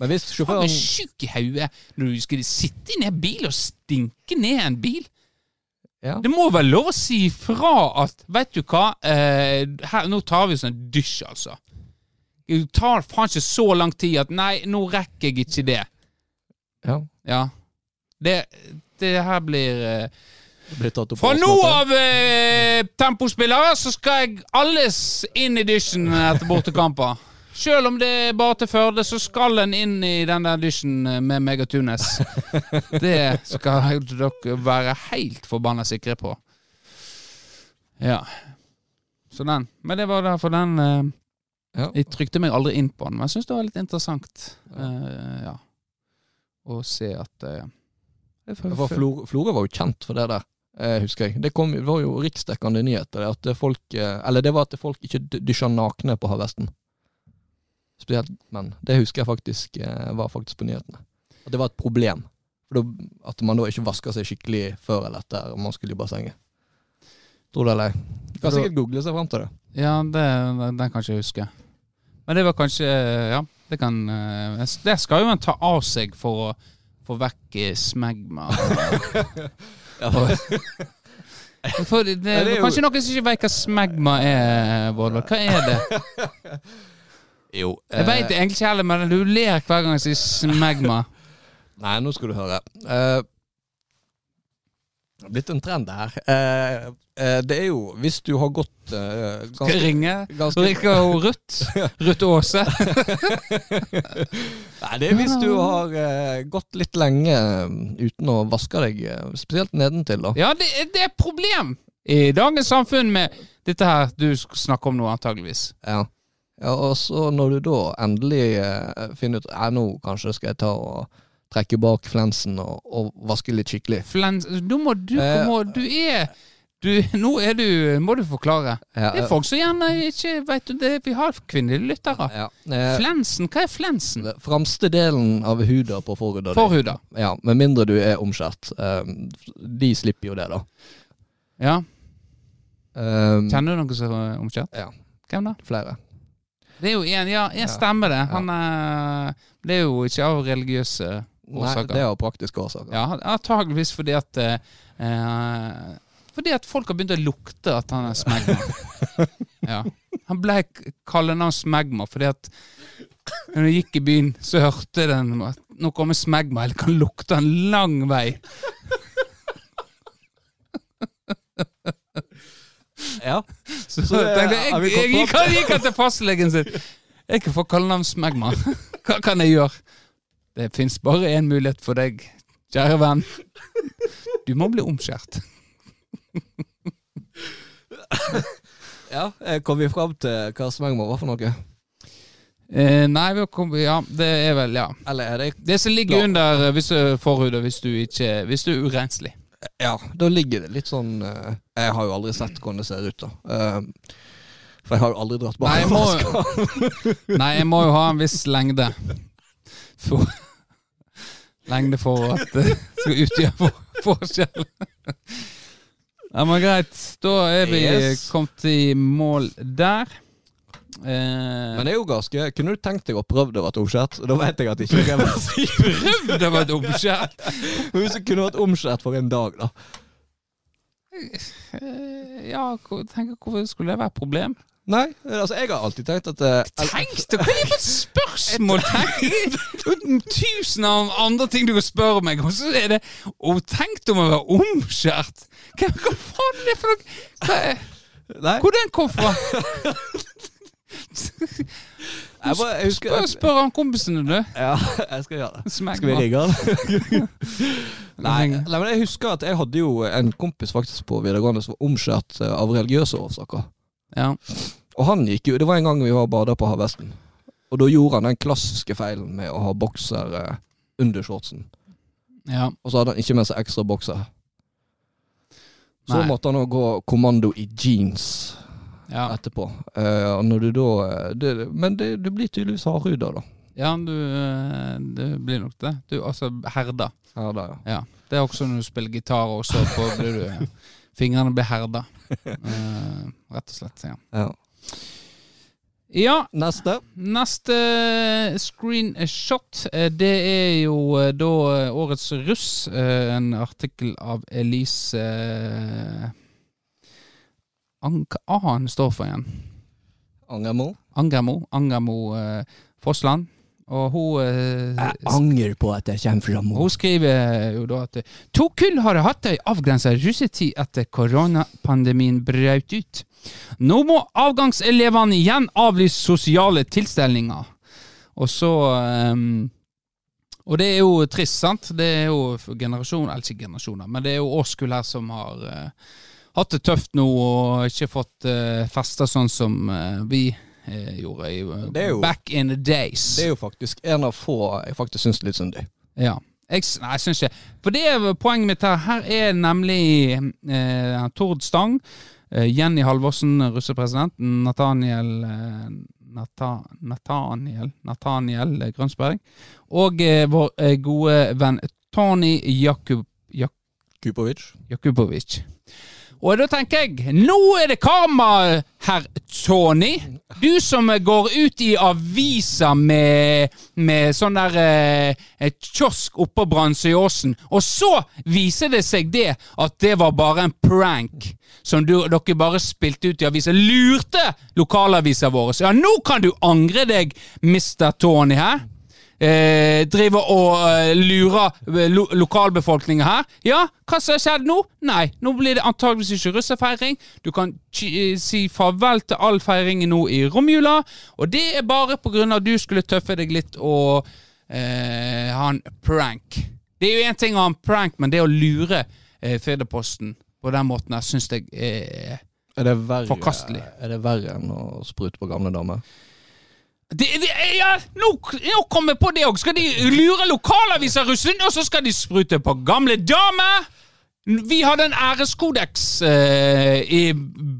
Men hvis Faen, sjåføren er sjuk i hodet når du skal sitte i en bil og stinke ned en bil. ja. Det må være lov å si fra at Vet du hva, eh, her, nå tar vi sånn dusj, altså. Det tar faen ikke så lang tid at Nei, nå rekker jeg ikke det. ja. Ja. Det, det her blir eh, Det tatt opp Fra nå av, eh, tempospillere, så skal jeg alles inn i dusjen etter bortekamper. Selv om det er bare til Førde, så skal en inn i den der dusjen med Megatunes. Det skal dere være helt forbanna sikre på. Ja. Så den. Men det var derfor den eh, Ja. Jeg trykte meg aldri inn på den, men jeg syns det var litt interessant. eh, ja. Å se at eh, Florø Florø var jo kjent for det der, eh, husker jeg. Det, kom, det var jo riksdekkende nyheter. At folk, eh, eller det var at folk ikke dusja nakne på Havvesten. Spesielt menn. Det husker jeg faktisk eh, var faktisk på nyhetene. At det var et problem. At man da ikke vasker seg skikkelig før eller etter om man skulle i bassenget. Tror det eller ei. Kan sikkert google seg fram til det. Ja, det, den kan ikke jeg huske. Men det var kanskje Ja, det kan eh, Det skal jo en ta av seg for å få vekk eh, smegma. For det, det, det er Kanskje noen som ikke vet hva smegma er, Vårdal. Hva er det? Jo. Jeg vet det egentlig ikke heller, men du ler hver gang jeg sier smegma. Nei, nå skal du høre. Eh, det har blitt en trend her. Eh, eh, det er jo Hvis du har gått eh, Skal jeg ringe? ganske Rikker hun Ruth? Ruth Aase? Nei, det er hvis du har eh, gått litt lenge eh, uten å vaske deg, eh, spesielt nedentil, da. Ja, det, det er et problem i dagens samfunn med dette her du snakker snakke om nå, antageligvis. Ja. Ja og så når du da endelig eh, finner ut Nei, nå kanskje skal jeg ta og trekke bak flensen og, og vaske litt skikkelig. Flens... Nå må du Eh, komme Du er du, Nå er du Må du forklare. Ja, Det er folk som gjerne ikke vet det. Vi har kvinnelige lyttere. ja. Eh, Flensen, hva er flensen? framste delen av huda på forhuda. Forhuda. Ja, med mindre du er omskjært. Eh, de slipper jo det, da. Ja. Um, Kjenner du noen som er omskjært? Ja. Hvem da? flere. Det er jo en, ja, jeg stemmer det. Han er Det er jo ikke av religiøse årsaker. Nei, det er av praktiske årsaker. Ja, Antakeligvis fordi at eh, eh, Fordi at folk har begynt å lukte at han er smegma. ja. Han ble kallenavn smegma fordi at når jeg gikk i byen, så hørte den at nå kommer smegma, eller kan lukte en lang vei. Ja. Så, Så det- tenkte jeg, har vi jeg, jeg, gikk, til fastlegen sin. Jeg kan få kallenavnsmegma. Hva kan jeg gjøre? Det fins bare én mulighet for deg, kjære venn. Du må bli omskjært. Ja, eh, Kom vi fram til hva smegma var for noe? Eh, nei, vi ja, det er vel, ja. Eller er det Det som ligger under eh, hvis du er forhuda hvis du ikke Hvis du er urenslig. Ja, da ligger det litt sånn eh, Jeg har jo aldri sett hvordan det ser ut, da. Eh, for jeg har jo aldri dratt Nei, barnevasker. nei, jeg må jo ha en viss lengde. For, lengde for at det skal utgjøre for- forskjell. Ja, men greit. Da er vi Yes. kommet i mål der. Eh, Men det er jo ganske Kunne du tenkt deg å prøve det vært omskjært? Da vet jeg at ikke jeg var prøv det var et omskjært! Men Hvis det kunne vært omskjært for en dag, da. Eh, ja, tenk, hvorfor skulle det være et problem? Nei, altså jeg har alltid tenkt at uh, Tenk deg, hva er det for et spørsmål? Tenk, tusen av andre ting du kan spørre meg om, så er det Og tenk om å være omskjært! Hva, hva faen er det for noe? Hva Nei, hvor den kom fra? Jeg, bare, jeg husker Spør, spør han kompisene, du. Ja, jeg skal gjøre det. Skal vi rigge den? nei, nei, men jeg husker at jeg hadde jo en kompis faktisk på videregående som var omskjært eh, av religiøse årsaker. Ja. Og han gikk jo Det var en gang vi var og bada på Havvesten. Og da gjorde han den klassiske feilen med å ha bokser eh, under shortsen. ja. Og så hadde han ikke med seg ekstra bokser. Så Nei. måtte han òg gå kommando i jeans Ja, etterpå. Uh, når du da eh, det, Men det, du blir tydeligvis hardhuda, da. ja du, eh, det blir nok det. Du, altså herda. Herda, ja. Ja. Det er også når du spiller gitar, og så blir du Fingrene blir herda. Uh, rett og slett. Ja. ja. ja, Neste. Neste screenshot, det er jo da årets russ. En artikkel av Elise Hva A han står for igjen? Angermo. Angermo. Angermo eh, Fossland. Og hun eh, angrer på at jeg kommer fra hun skriver jo da at to kull har hatt ei avgrensa russetid etter koronapandemien brøt ut. Nå må avgangselevene igjen avlyse sosiale tilstelninger. Og så um, Og det er jo trist, sant? Det er jo generasjoner, eller ikke generasjoner, men det er jo årskull her som har eh, hatt det tøft nå og ikke fått uh, festa sånn som uh, vi uh, gjorde i, eh, jo- back in the days. Det er jo faktisk en av få jeg faktisk syns er litt syndig. Ja. Jeg, nei, jeg syns ikke For det er poenget mitt her. Her er nemlig eh, Tord Stang, eh, Jenny Halvorsen, russepresident, Nathaniel eh, Nata, Nathaniel Nathaniel Grønsberg, og eh, vår eh, gode venn Tony Jakub, Jak, Kupovic. Jakubovic. Og da tenker jeg, nå er det karma, herr Tony. Du som går ut i avisa med, med sånn der eh, kiosk oppå Bransøyåsen, og så viser det seg det at det var bare en prank som du, dere bare spilte ut i avisa. Lurte lokalavisa våre. Ja, nå kan du angre deg, Mr. Tony, hæ? Eh, driver og eh, lurer eh, lo lokalbefolkninga her. Ja, hva som har skjedd nå? Nei, nå blir det antageligvis ikke russefeiring. Du kan eh, si farvel til all feiringen nå i romjula, og det er bare på grunn av at du skulle tøffe deg litt og eh, ha en prank. Det er jo én ting å ha en prank, men det å lure eh, Firdaposten på den måten her syns jeg er Er det verre, Forkastelig. Er det verre enn å sprute på gamle damer? Det, det, ja, nå, nå kommer jeg på det òg! Skal de lure lokalaviser Russland, og så skal de sprute på gamle damer? Vi hadde en æreskodeks eh, i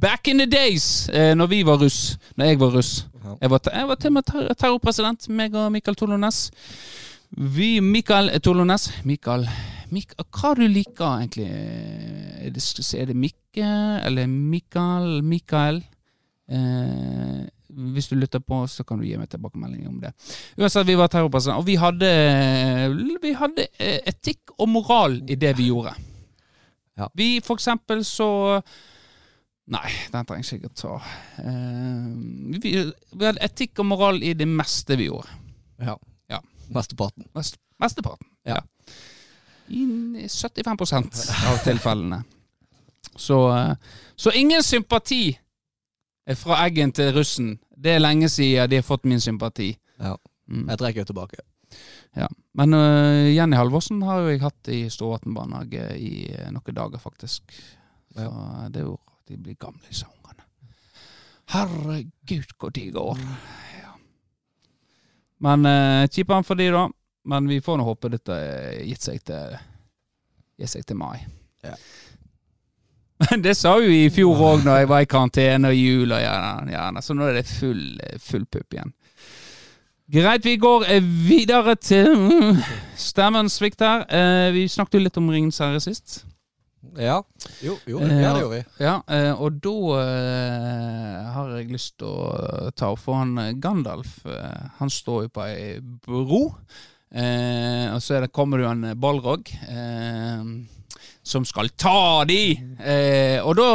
back in the days, eh, når vi var russ. Når jeg var russ. Jeg var, jeg var til og med ter terrorpresident, meg og Mikael Tolones. Vi, Mikael Tolones Mikael, Mikael Hva du liker egentlig? Er det, er det Mikke eller Mikael? Mikael? Eh, hvis du lytter på, så kan du gi meg tilbakemelding om det. Uansett, vi var terrorpersoner, og vi hadde, vi hadde eh, etikk og moral i det vi gjorde. Ja. Vi for eksempel så Nei, den trenger jeg ikke ta. Eh, vi, vi hadde etikk og moral i det meste vi gjorde. Ja. Ja. Mesteparten. Mest, mesteparten. Ja. I 75% av tilfellene. Så, eh, så ingen sympati fra Eggen til russen. Det er lenge siden de har fått min sympati. Ja. Mm. Jeg trekker tilbake. Ja. Men uh, Jenny Halvorsen har jo jeg hatt i Storvatn barnehage i uh, noen dager, faktisk. Så det er jo De blir gamle, disse ungene. Herregud, hvor tid går. Ja. Men uh, kjipere for de, da. Men vi får nå håpe dette gitt seg til, gitt seg til mai. Ja. Det sa jo i fjor òg, når jeg var i karantene og jul og gjerne, gjerne. Så nå er det full, full pupp igjen. Greit, vi går eh, videre til mm, Stemmen svikter. Eh, vi snakket jo litt om Ringens herre sist. Ja. Jo, jo det, ja, det gjorde vi. Ja, eh, og da eh, har jeg lyst til å ta opp for han eh, Gandalf. eh, han står jo på ei bro, eh, og så er kommer det jo en Balrog eh, som skal ta de. Eh, og da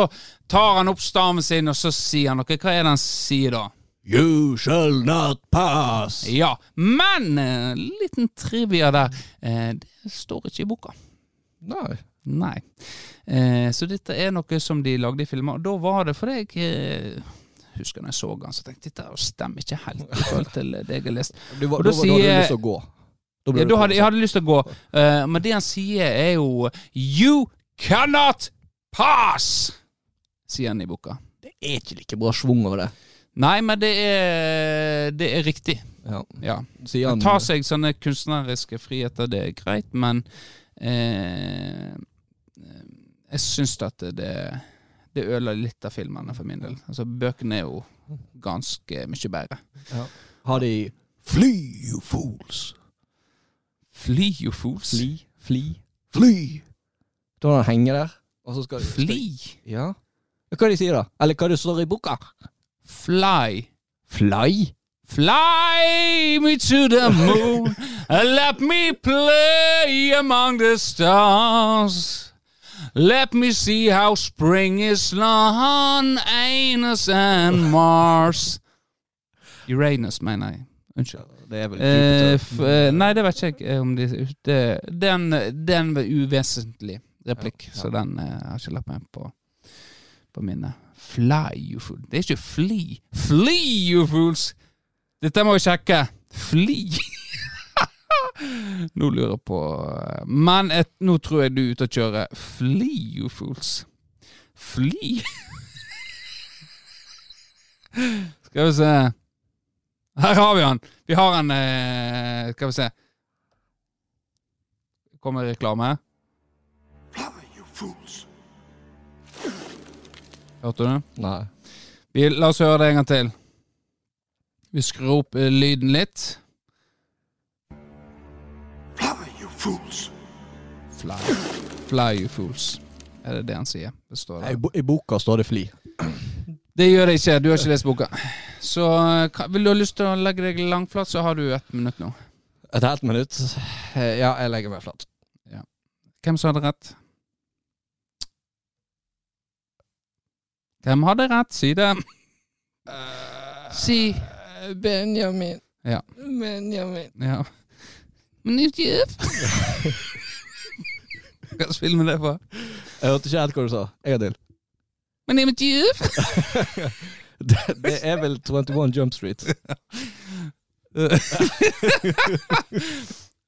tar han opp staven sin, og så sier han noe. Hva er det han sier da? You shall not pass. Ja, men eh, liten trivia der. Eh, det står ikke i boka. Nei. Nei. Eh, så dette er noe som de lagde i filmer. Og da var det fordi jeg eh, husker når jeg så den, så tenkte jeg dette stemmer ikke helt i forhold til det jeg har lest. Du, var, Og da, da var- da hadde du lyst til å gå. Da Ja, da hadde, jeg hadde lyst til å gå, uh, men det han sier er jo You cannot pass! Sier han i boka. Det er ikke like bra svung over det. Nei, men det er, det er riktig. Ja. Ja. Han tar seg sånne kunstneriske friheter, det er greit, men eh, jeg syns at det, det ødela litt av filmene for min del. Altså, bøkene er jo ganske mye bedre. ja. Har de Fly, you fools. Fly, you fools. Fly. Fly. Fly. Da han henge der, og så skal Fly. Ja. Hva de sier da? Eller hva det står i boka? Fly. Fly? Fly me to the moon and let me play among the stars. Let me see how spring is on Anus and Mars. Uranus, mener jeg. Unnskyld. Det er vel Eh, Jupiter. eh, nei, det vet ikke jeg om de det, det er en uvesentlig replikk, Ja, ja. så den eh, har ikke lagt meg på, på minnet. Fly, you fool. Det er ikke fly. Fly, you fools! Dette må vi sjekke. Fly! nå lurer jeg på eh, Men et, nå tror jeg du er ute og kjører. Fly, you fools. Fly? Skal vi se Her har vi han. Vi har han eh, Skal vi se. Kommer reklame. Fly, you fools. Hørte du? Nei. Vi, la oss høre det en gang til. Vi skrur opp eh, lyden litt. Fly, you fools. Fly. Fly, you fools. Er det det han sier? Det står I, bo- I boka står det fly. Det gjør det ikke. Du har ikke lest boka. Så eh, vil du ha lyst til å legge deg langflat, så har du ett minutt nå. Et halvt minutt. Eh, Ja, jeg legger meg flat. Hvem som hadde rett? Hvem hadde rett? Si det. Si. Benjamin. Ja. Benjamin. Ja. Men ikke Hva slags film er det for? Jeg hørte ikke helt hva du sa. En gang til. Men name is ikke Det, det er vel 21 Jump Street.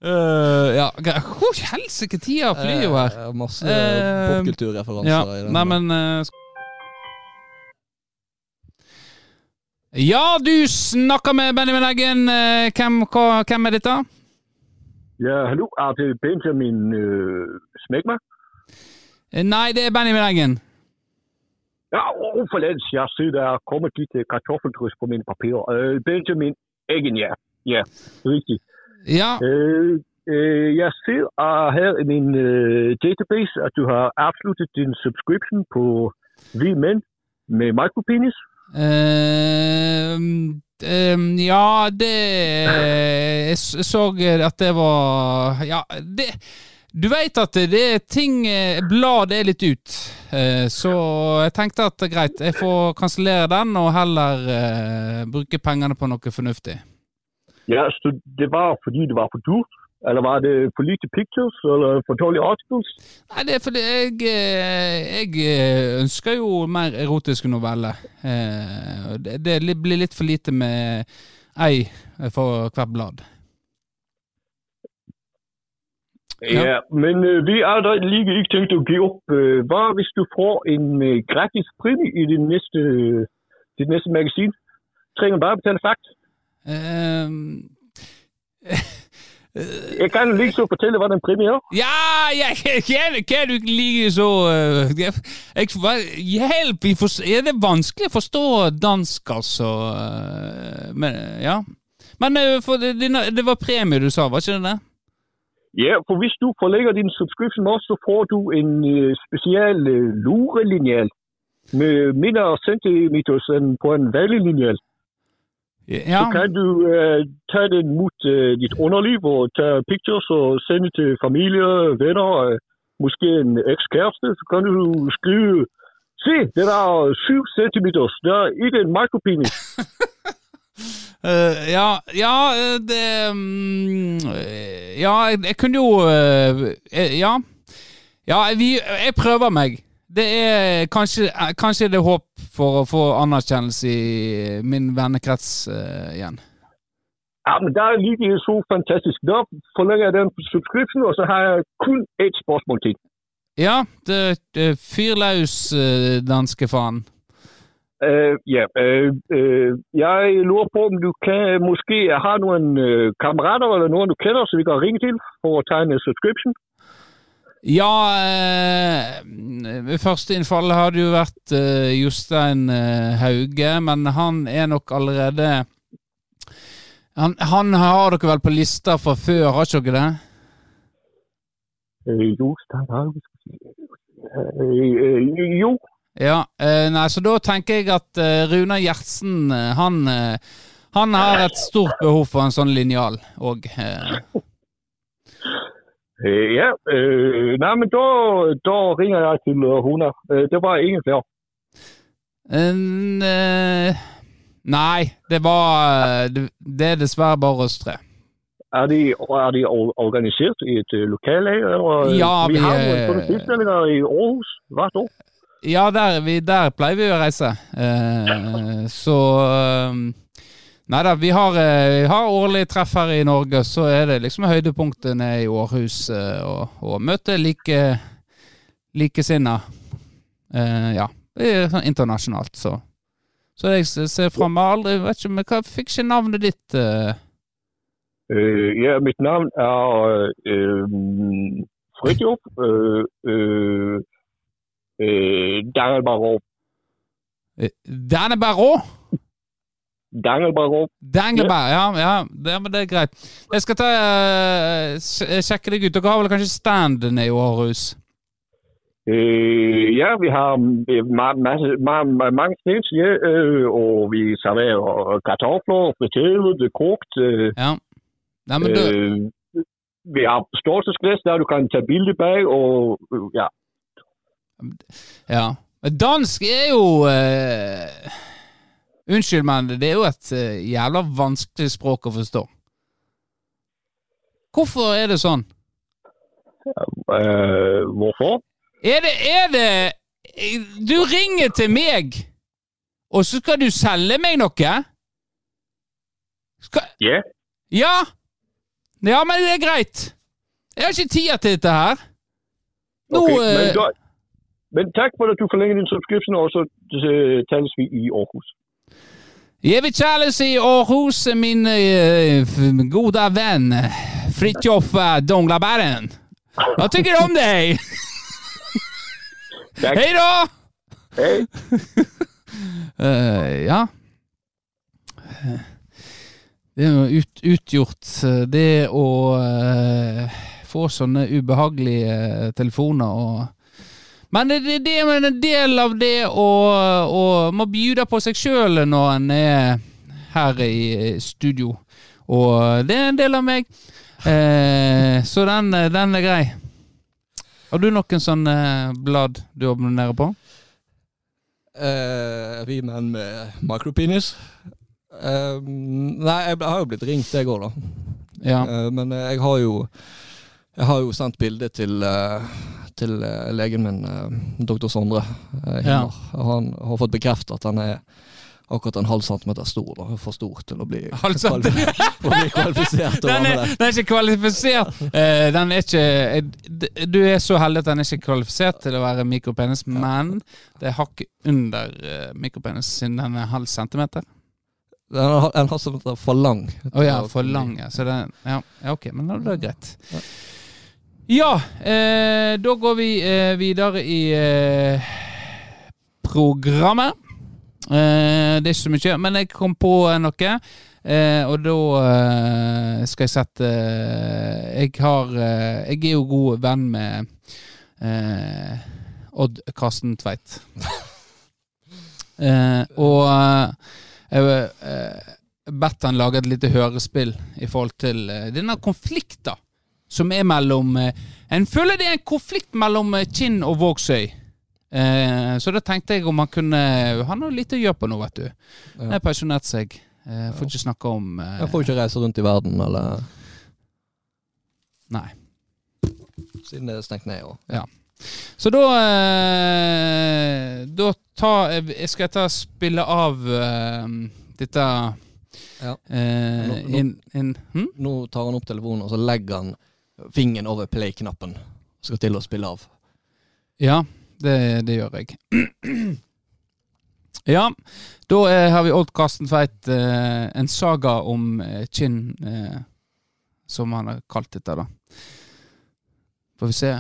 Uh, ja, helsike tida flyr jo her. Uh, Masse uh, popkulturreferanser Ja, i den. nei, men eh, Ja, du snakker med Benjamin Eggen. Eh, Hvem, hva, hvem er dette? Ja, hallo. Er det Benjamin uh, Smegma? Eh, Nei, det er Benjamin Eggen. Ja, og forleden Jeg ser, der er kommet litt øh, på mine papirer. Uh, Benjamin Eggen, ja. Ja, riktig. Ja. Uh, uh, jeg ser her i min øh, database, at du har avsluttet din subscription på Vi Menn med micropenis. Eh, ja, det Jeg så at det var Ja, det Du veit at det er ting Blad Bladet er litt ut. Eh, så jeg tenkte at greit, jeg får kansellere den og heller eh, bruke pengene på noe fornuftig. Ja, så det var fordi det var for dyrt? Eller var det for lite pictures, eller for dårlige articles? Nei, det er fordi jeg, eh, jeg eh, ønsker jo mer erotiske noveller. Eh, det blir litt for lite med ei for hvert blad. Ja. Men øh, vi er da lige ikke tænkt at give op. Øh, hvad hvis du får en øh, gratis præmie i din næste øh, dit næste magasin. Trenger bare betale fakt. Ehm, Jeg kan lige så fortælle, hvad den præmie er. ja, ja, kan, kan du ikke lige så uh, jeg, jeg, hva- Hjelp! forst- Er det vanskelig å forstå dansk, altså? eh, men, ja. Men eh, for det, det- det var premie du sa, var ikke det det? Ja, for hvis du forlægger din subscription også, så får du en øh, special øh, lurelineal med mindre centimeters enn på en vanlig linjal. Ja. Så kan du uh, tage den mot uh, dit underliv og tage pictures og sende til familie, venner, uh, måske en ekskæreste. Så kan du skrive, se, det er syv centimeters, det er ikke en micropenis. Eh, ja, ja, eh, det mm, eh, Ja, jeg, jeg kunne jo eh, Ja. Ja, vi, jeg prøver meg. Det er kanskje, kanskje det er håp for å få anerkjennelse i min vennekrets uh, igjen. Ja, men der er lige så fantastisk. Da forlenger jeg den subscription, og så har jeg kun et spørsmål til. Ja, det, det fyr løs, danske faen. Øh, ja, uh, uh, jeg lurer på, om du kan måske har noen kamerater eller noen du kjenner som vi kan ringe til for å tegne subscription. Ja, ved første innfall har det jo vært Jostein Hauge, men han er nok allerede han, han har dere vel på lista fra før, har ikke dere det? Jostein øh, jo, Ja, eh, nei, så da tenker jeg at eh, Runar Gjertsen, eh, han, han har et stort behov for en sånn linjal òg. Ja, nei, men da, da ringer jeg til Runar. Det var ingen flere. Nei, det var det, er dessverre bare oss tre. Er de, er de organisert i et øh, Ja, vi, vi, har noen i Aarhus hvert år. Ja, der, vi, der pleier vi å reise. Eh, så eh, Nei da, vi har, eh, vi har årlig treff her i Norge, så er det liksom høydepunktet nede i Århus å å møte like likesinna. Eh, ja. Det er sånn internasjonalt, så. Så jeg ser fram Jeg aldri vet ikke, men hva fikk ikke navnet ditt? Uh... Uh, ja, mitt navn er øh, Fridtjof Uh, Dangelbarov. Dannebarå? Dangelbarå. Dangelbar, ja. ja. ja men det er greit. Jeg skal ta uh, sjekke deg ut. Dere har vel kanskje stand nede i Århus? Uh, ja, vi har øh, ma- masse, ma- ma- mange snits, ja, øh, og vi serverer kartofler, friteret, kokt. Uh, Ja. Nei, men du, øh, vi har størrelsesglas der du kan ta bilde bag, og øh, ja. Ja. Dansk er jo uh, Unnskyld, men det er jo et uh, jævla vanskelig språk å forstå. Hvorfor er det sånn? Uh, hvorfor? Er det, er det Du ringer til meg, og så skal du selge meg noe? Skal, Ja, ja? Ja, men det er greit. Jeg har ikke tida til dette her. Nå okay. Men, takk tak for at du forlænger din subscription, og så øh, tales vi i Aarhus. Jeg vil tales i Aarhus, min uh, gode venn Fridtjof eh, Donglabergen. Hva tykker om deg? Hei da! Hei. uh, ja. Det er jo ut, utgjort det å uh, få sånne ubehagelige eh, telefoner og Men det, det, det er en del av det å, å må bjude på seg sjøl når en er her i studio. Og det er en del av meg. Eh, så den, den er grei. Har du noen sånne blad du abonnerer på? Eh, vi menn med micropenis. Eh, nei, jeg har jo blitt ringt, jeg òg, da. Ja. Eh, men jeg har jo Jeg har jo sendt bilde til, eh, til eh, legen min, eh, doktor Sondre ja. Han har fått bekreftet at han er akkurat en halv centimeter stor. da, For stor til å bli, kvalifisert Den er, den er ikke kvalifisert. Eh, den er ikke eh, Du er så heldig at den er ikke kvalifisert til å være mikropenis, men det er hakket under eh, mikropenis siden den er halv centimeter. Den er en halv centimeter for lang. Å ja, for lang, ja. Så den, ja, ja, ok, men da er det greit. Ja, eh, da går vi eh, videre i eh, programmet. Eh, det er ikke så mye, men jeg kom på noe. Eh, og da eh, skal jeg sette eh, Jeg har eh, Jeg er jo god venn med eh, Odd Karsten Tveit. Eh, og eh, jeg eh, bedt han lage et lite hørespill i forhold til eh, denne konflikten som er mellom eh, En føler det er en konflikt mellom eh, Kinn og Vågsøy. Eh, så da tenkte jeg om han kunne Han har litt å gjøre på nå, vet du. Han er pensjonert seg. Eh, får ikke snakke om eh, Jeg får ikke reise rundt i verden, eller Nei. siden det er stengt ned. Og, Ja. Så da eh, Da ta, jeg skal jeg ta spille av dette Ja. eh, Nå- nå- in, in, hm? Nå tar han opp telefonen, og så legger han fingeren over play-knappen. Skal til å spille av. Ja, det, det gjør jeg. ja, da eh, har vi Old Karsten Tveit, eh, en saga om eh, Kinn, eh, som han har kalt dette, da. Får vi se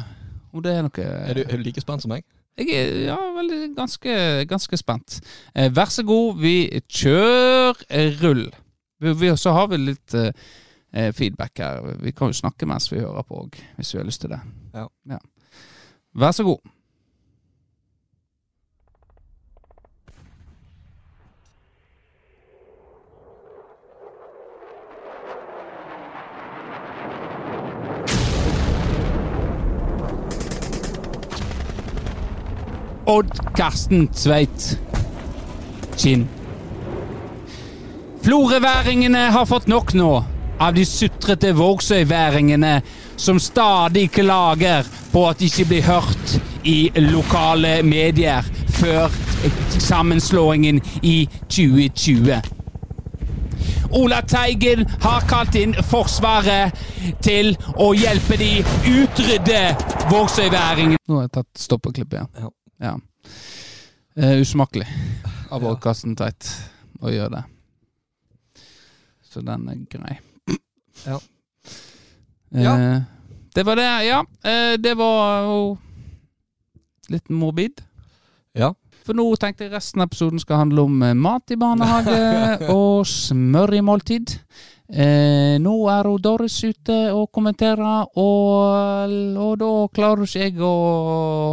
om det er noe Er du, er du like spent som meg? Jeg er ja, veldig, ganske, ganske spent. Eh, vær så god, vi kjør eh, rull. Vi, vi, så har vi litt eh, eh, feedback her. Vi kan jo snakke mens vi hører på òg, hvis vi har lyst til det. Ja. Vær så god. Odd Karsten Tveit. Kinn. Florøværingene har fått nok nå av de sutrete vågsøyværingene som stadig klager på at de ikke blir hørt i lokale medier før sammenslåingen i 2020. Ola Teigen har kalt inn Forsvaret til å hjelpe de utrydde vågsøyværingene. Nå har jeg tatt stoppeklippet igjen. Ja. Ja. Uh, usmakelig av Odd Teit å gjøre det. Så den er grei. Ja. Eh, Det var det, ja. Eh, det var jo litt morbid. Ja. For nå tenkte jeg resten av episoden skal handle om eh, mat i barnehage og smør i måltid. Eh, nå er hun Doris ute og kommenterer, og, og da klarer ikke jeg å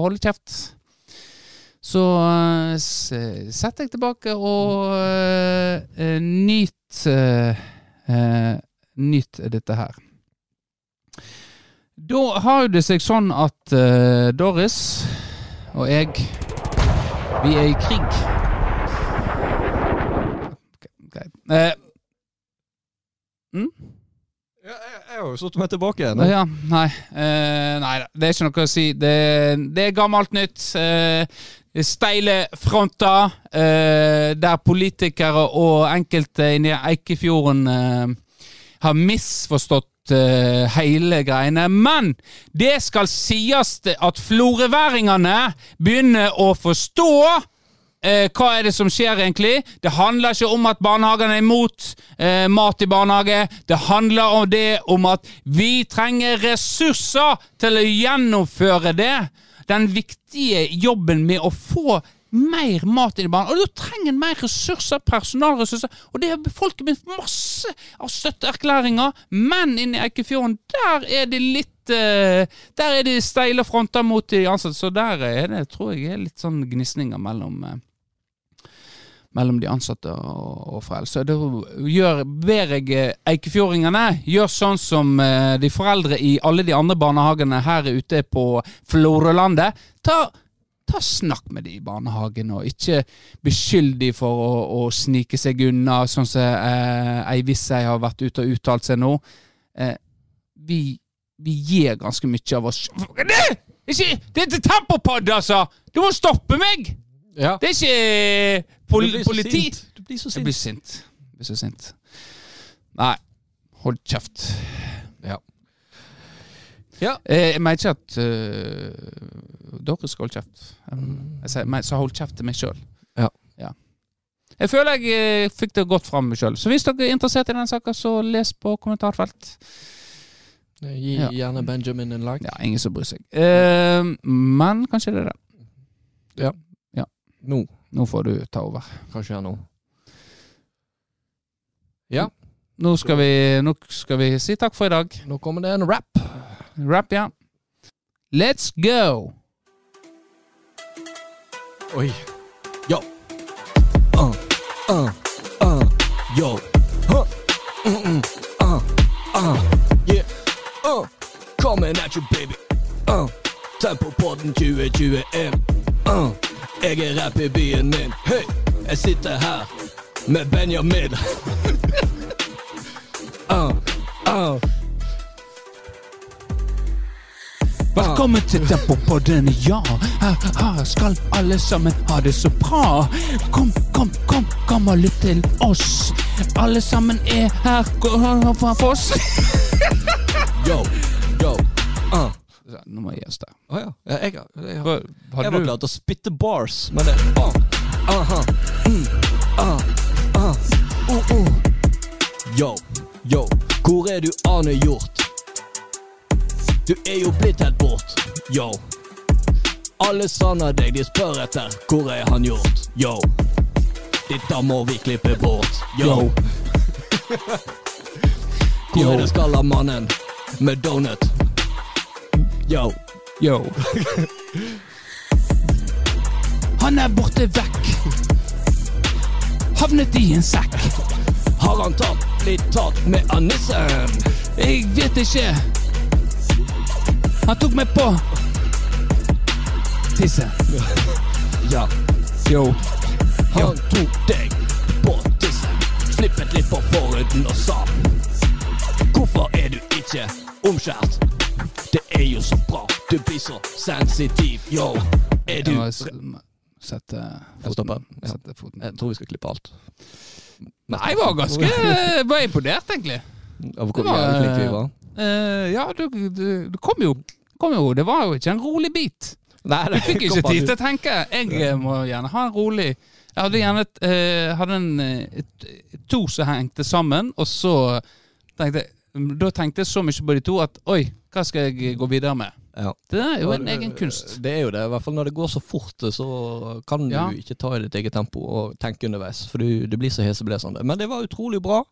holde kjeft. Så eh, s- sett deg tilbake og uh, eh, nyt eh, eh, Nyt dette her. Da har det seg sånn at uh, Doris og jeg Vi er i krig. Okay, greit. Eh, jeg, jeg har jo satt meg tilbake igjen. ja, nei. Eh, nei det er ikke noe å si. Det, det er gammelt nytt. Eh, steile fronter eh, der politikere og enkelte inni Eikefjorden eh, har misforstått uh, hele greiene. Men det skal sies at florøværingene begynner å forstå Eh, hva er det som skjer egentlig? Det handler ikke om at barnehagene er imot eh, mat i barnehage. Det handler om det om at vi trenger ressurser til å gjennomføre det. Den viktige jobben med å få mer mat inn i barnehagen. Og da trenger en mer ressurser, personalressurser. Og det har befolket med masse av støtteerklæringer. Men inne i Eikefjorden, der er det litt eh, Der er det steile fronter mot de ansatte. Så der er det, tror jeg, er litt sånn gnisninger mellom eh, mellom de ansatte og, og foreldre. Da gjør, ber jeg eh, eikefjordingene gjør sånn som de foreldre i alle de andre barnehagene her ute på Florølandet. Ta, ta snakk med de i barnehagen, og ikke beskyld de for å, å snike seg unna, sånn som eh, ei Vissei har vært ute og uttalt seg nå. Eh, vi, vi gir ganske mye av oss Det, ikke, det er ikke tempopod, altså! Du må stoppe meg! Ja. Det er ikke pol Du blir så politi. sint. Du blir så Jeg blir sint. Jeg blir så sint. Nei, hold kjeft. Ja. Ja. Eh, Jeg mener ikke at uh, dere skal holde kjeft. Um, Jeg sier, men så hold kjeft til meg sjøl. Ja. Jeg føler jeg eh, fikk det godt fram sjøl. Så hvis dere er interessert i den saka, så les på kommentarfelt. Gi Ja. gjerne Benjamin en like. Ja, ingen som bryr seg. Eh, men kanskje det er det. Nå. Nå får du ta over. Hva skjer nå? Ja, Nå skal vi, nå skal vi si takk for i dag. nå kommer det en rap. Rap, ja. Let's go! Oi. Yo. Uh, uh, uh, yo. Huh. Mm, mm, uh, uh, yeah. Uh, coming at you, baby. Uh, Tempopodden 2021. Uh, jeg er rapp i byen min. Hei, jeg sitter her med Benjamin. uh, uh. Velkommen til Tempopodden, ja. Her, her skal alle sammen ha det så bra. Kom, kom, kom, kom og lytt til oss. Alle sammen er her fra Foss. Yo, yo. Uh. Nå må jeg oss der. Å ja. ja. Jeg, jeg, jeg, har jeg Hadde var klar til å spytte bars, men det uh, aha, mm, uh, uh, uh, uh. Yo, yo, hvor er du Arne Hjort? Du er jo blitt helt bort, yo. Alle savner deg, de spør etter hvor er han gjort, yo. Dette må vi klippe bort, yo. Hvor er det skalla mannen med donut? Yo. Yo. Han er borte vekk. Havnet i en sekk. Har han tatt blitt tatt med anissen? Jeg vet ikke. Han tok meg på tissen. Ja, Yo. han tok deg på tissen. Flippet litt på forhuden og sa Hvorfor er du ikke omskjært? Det er jo så bra, du blir så sensitiv, yo. Er du sette foten. Sette foten. Jeg tror vi skal klippe alt. Nei, jeg var ganske jeg var imponert, egentlig. Av hvor jævlig flinke vi var. Eh, ja, du, du, du kom jo kom jo, Det var jo ikke en rolig bit. Nei, Du fikk ikke tid til å tenke. Jeg må gjerne ha en rolig Jeg hadde gjerne et, eh, hadde en, eh, et, to som hengte sammen, og så tenkte jeg Da tenkte jeg så mye på de to at oi, hva skal jeg gå videre med? Ja. Det er jo en egen kunst. Det er jo det. I hvert fall når det går så fort, så kan du Ja. ikke ta i ditt eget tempo og tenke underveis. For du, du blir så heseblesende. Men det var utrolig bra.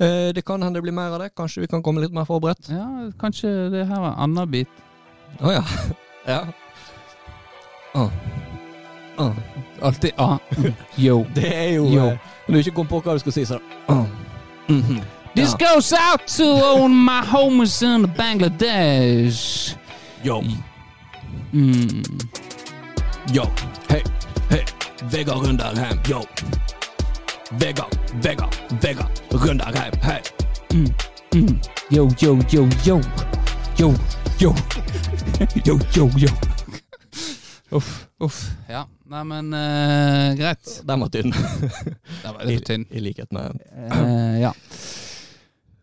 Eh, det kan hende det blir mer av det. Kanskje vi kan komme litt mer forberedt. Ja, kanskje det her var en annen bit. Å ja. ja. Oh. Oh. Alltid ah. Yo. Det er jo Yo. eh, Når du ikke kom på hva du skal si, så ah. -hmm. This Ja. goes out to all my homies in Bangladesh. Yo, Mm. yo, hei, hei. Vegard Runderheim, yo. Vegard, Vegard, Vegard Runderheim, hei. Mm. Mm. Yo, yo, yo, yo. Yo, yo. yo, yo, yo. Uff, uff. Ja, nei, men uh, greit. Den var tynn. Den var litt tynn. I likhet med uh, ja.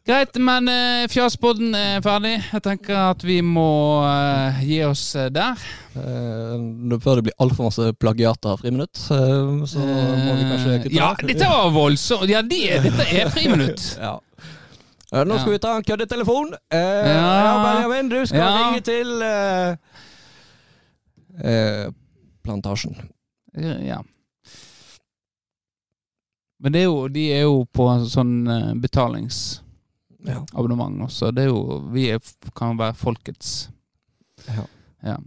Greit, men uh, Fjaspodden er ferdig. Jeg tenker at vi må uh, gi oss uh, der. Uh, Før det blir altfor masse plagiater av friminutt, så må vi kanskje kutte Ja, der. dette var voldsomt. Ja, det, dette er friminutt. Ja. Nå skal Ja. vi ta en køddetelefon. Uh, Ja. ja, Benjamin, du skal Ja. ringe til Plantasjen. Ja. Men det er jo, de er jo på sånn eh, betalingsabonnement abonnement også. Det er jo Vi er, kan være folkets. Ja. Ja.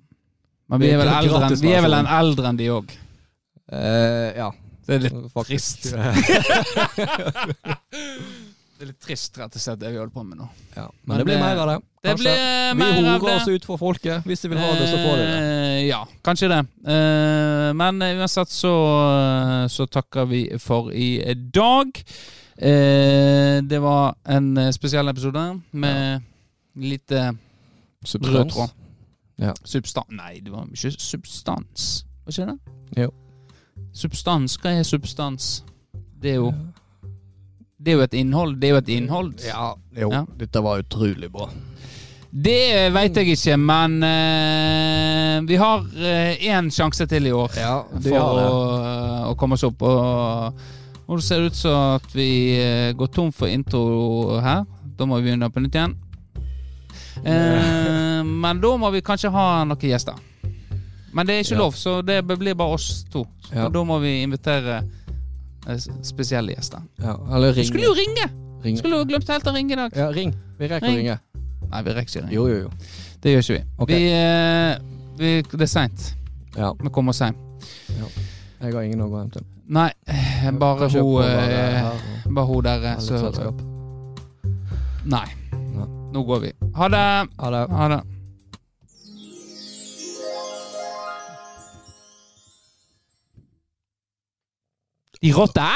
Men vi er vel eldre enn Vi er vel en eldre enn de òg. Uh, ja. Det er litt Faktisk. trist. Det er litt trist, rett og slett, det vi holder på med nå. ja. Men, Men det blir mer av det. Det blir Vi mer av horer oss ut for folket. Hvis de vil ha det, så får de det. Uh, Ja, kanskje det. Uh, Men eh, uansett så, så takker vi for i dag. Eh, Det var en eh, spesiell episode med lite rød tråd. Ja. Substans Nei, det var ikke substans. Var ikke det? Jo. Substans, hva er substans? Det er jo Det er jo et innhold. Det er jo et innhold. Ja, jo, Ja. dette var utrolig bra. Det veit jeg ikke, men uh, vi har én sjanse til i år Ja, for å, å komme oss opp. Og, og det ser ut som at vi eh, går tom for intro her. Da må vi begynne på nytt igjen. Eh, men da må vi kanskje ha noen gjester. Men det er ikke Ja. lov, så det blir bare oss to. Ja. Da må vi invitere eh, spesielle gjester. Ja, eller ringe. Skulle jo ringe! ringe. Skulle jo glemt helt å ringe i dag. Ja, ring. Vi rekker å ringe. Nei, vi rekker ikke ringe. Jo, jo, jo. Det gjør ikke vi. Okay. vi, eh, vi det er seint. Ja, Vi kommer oss hjem. Jeg har ingen å gå hjem til. Nei, bare hun bare, der, eh, Bare hun der så. Nei. Nei. Nå går vi. Ha det. Ha det. Ha det. De rotte?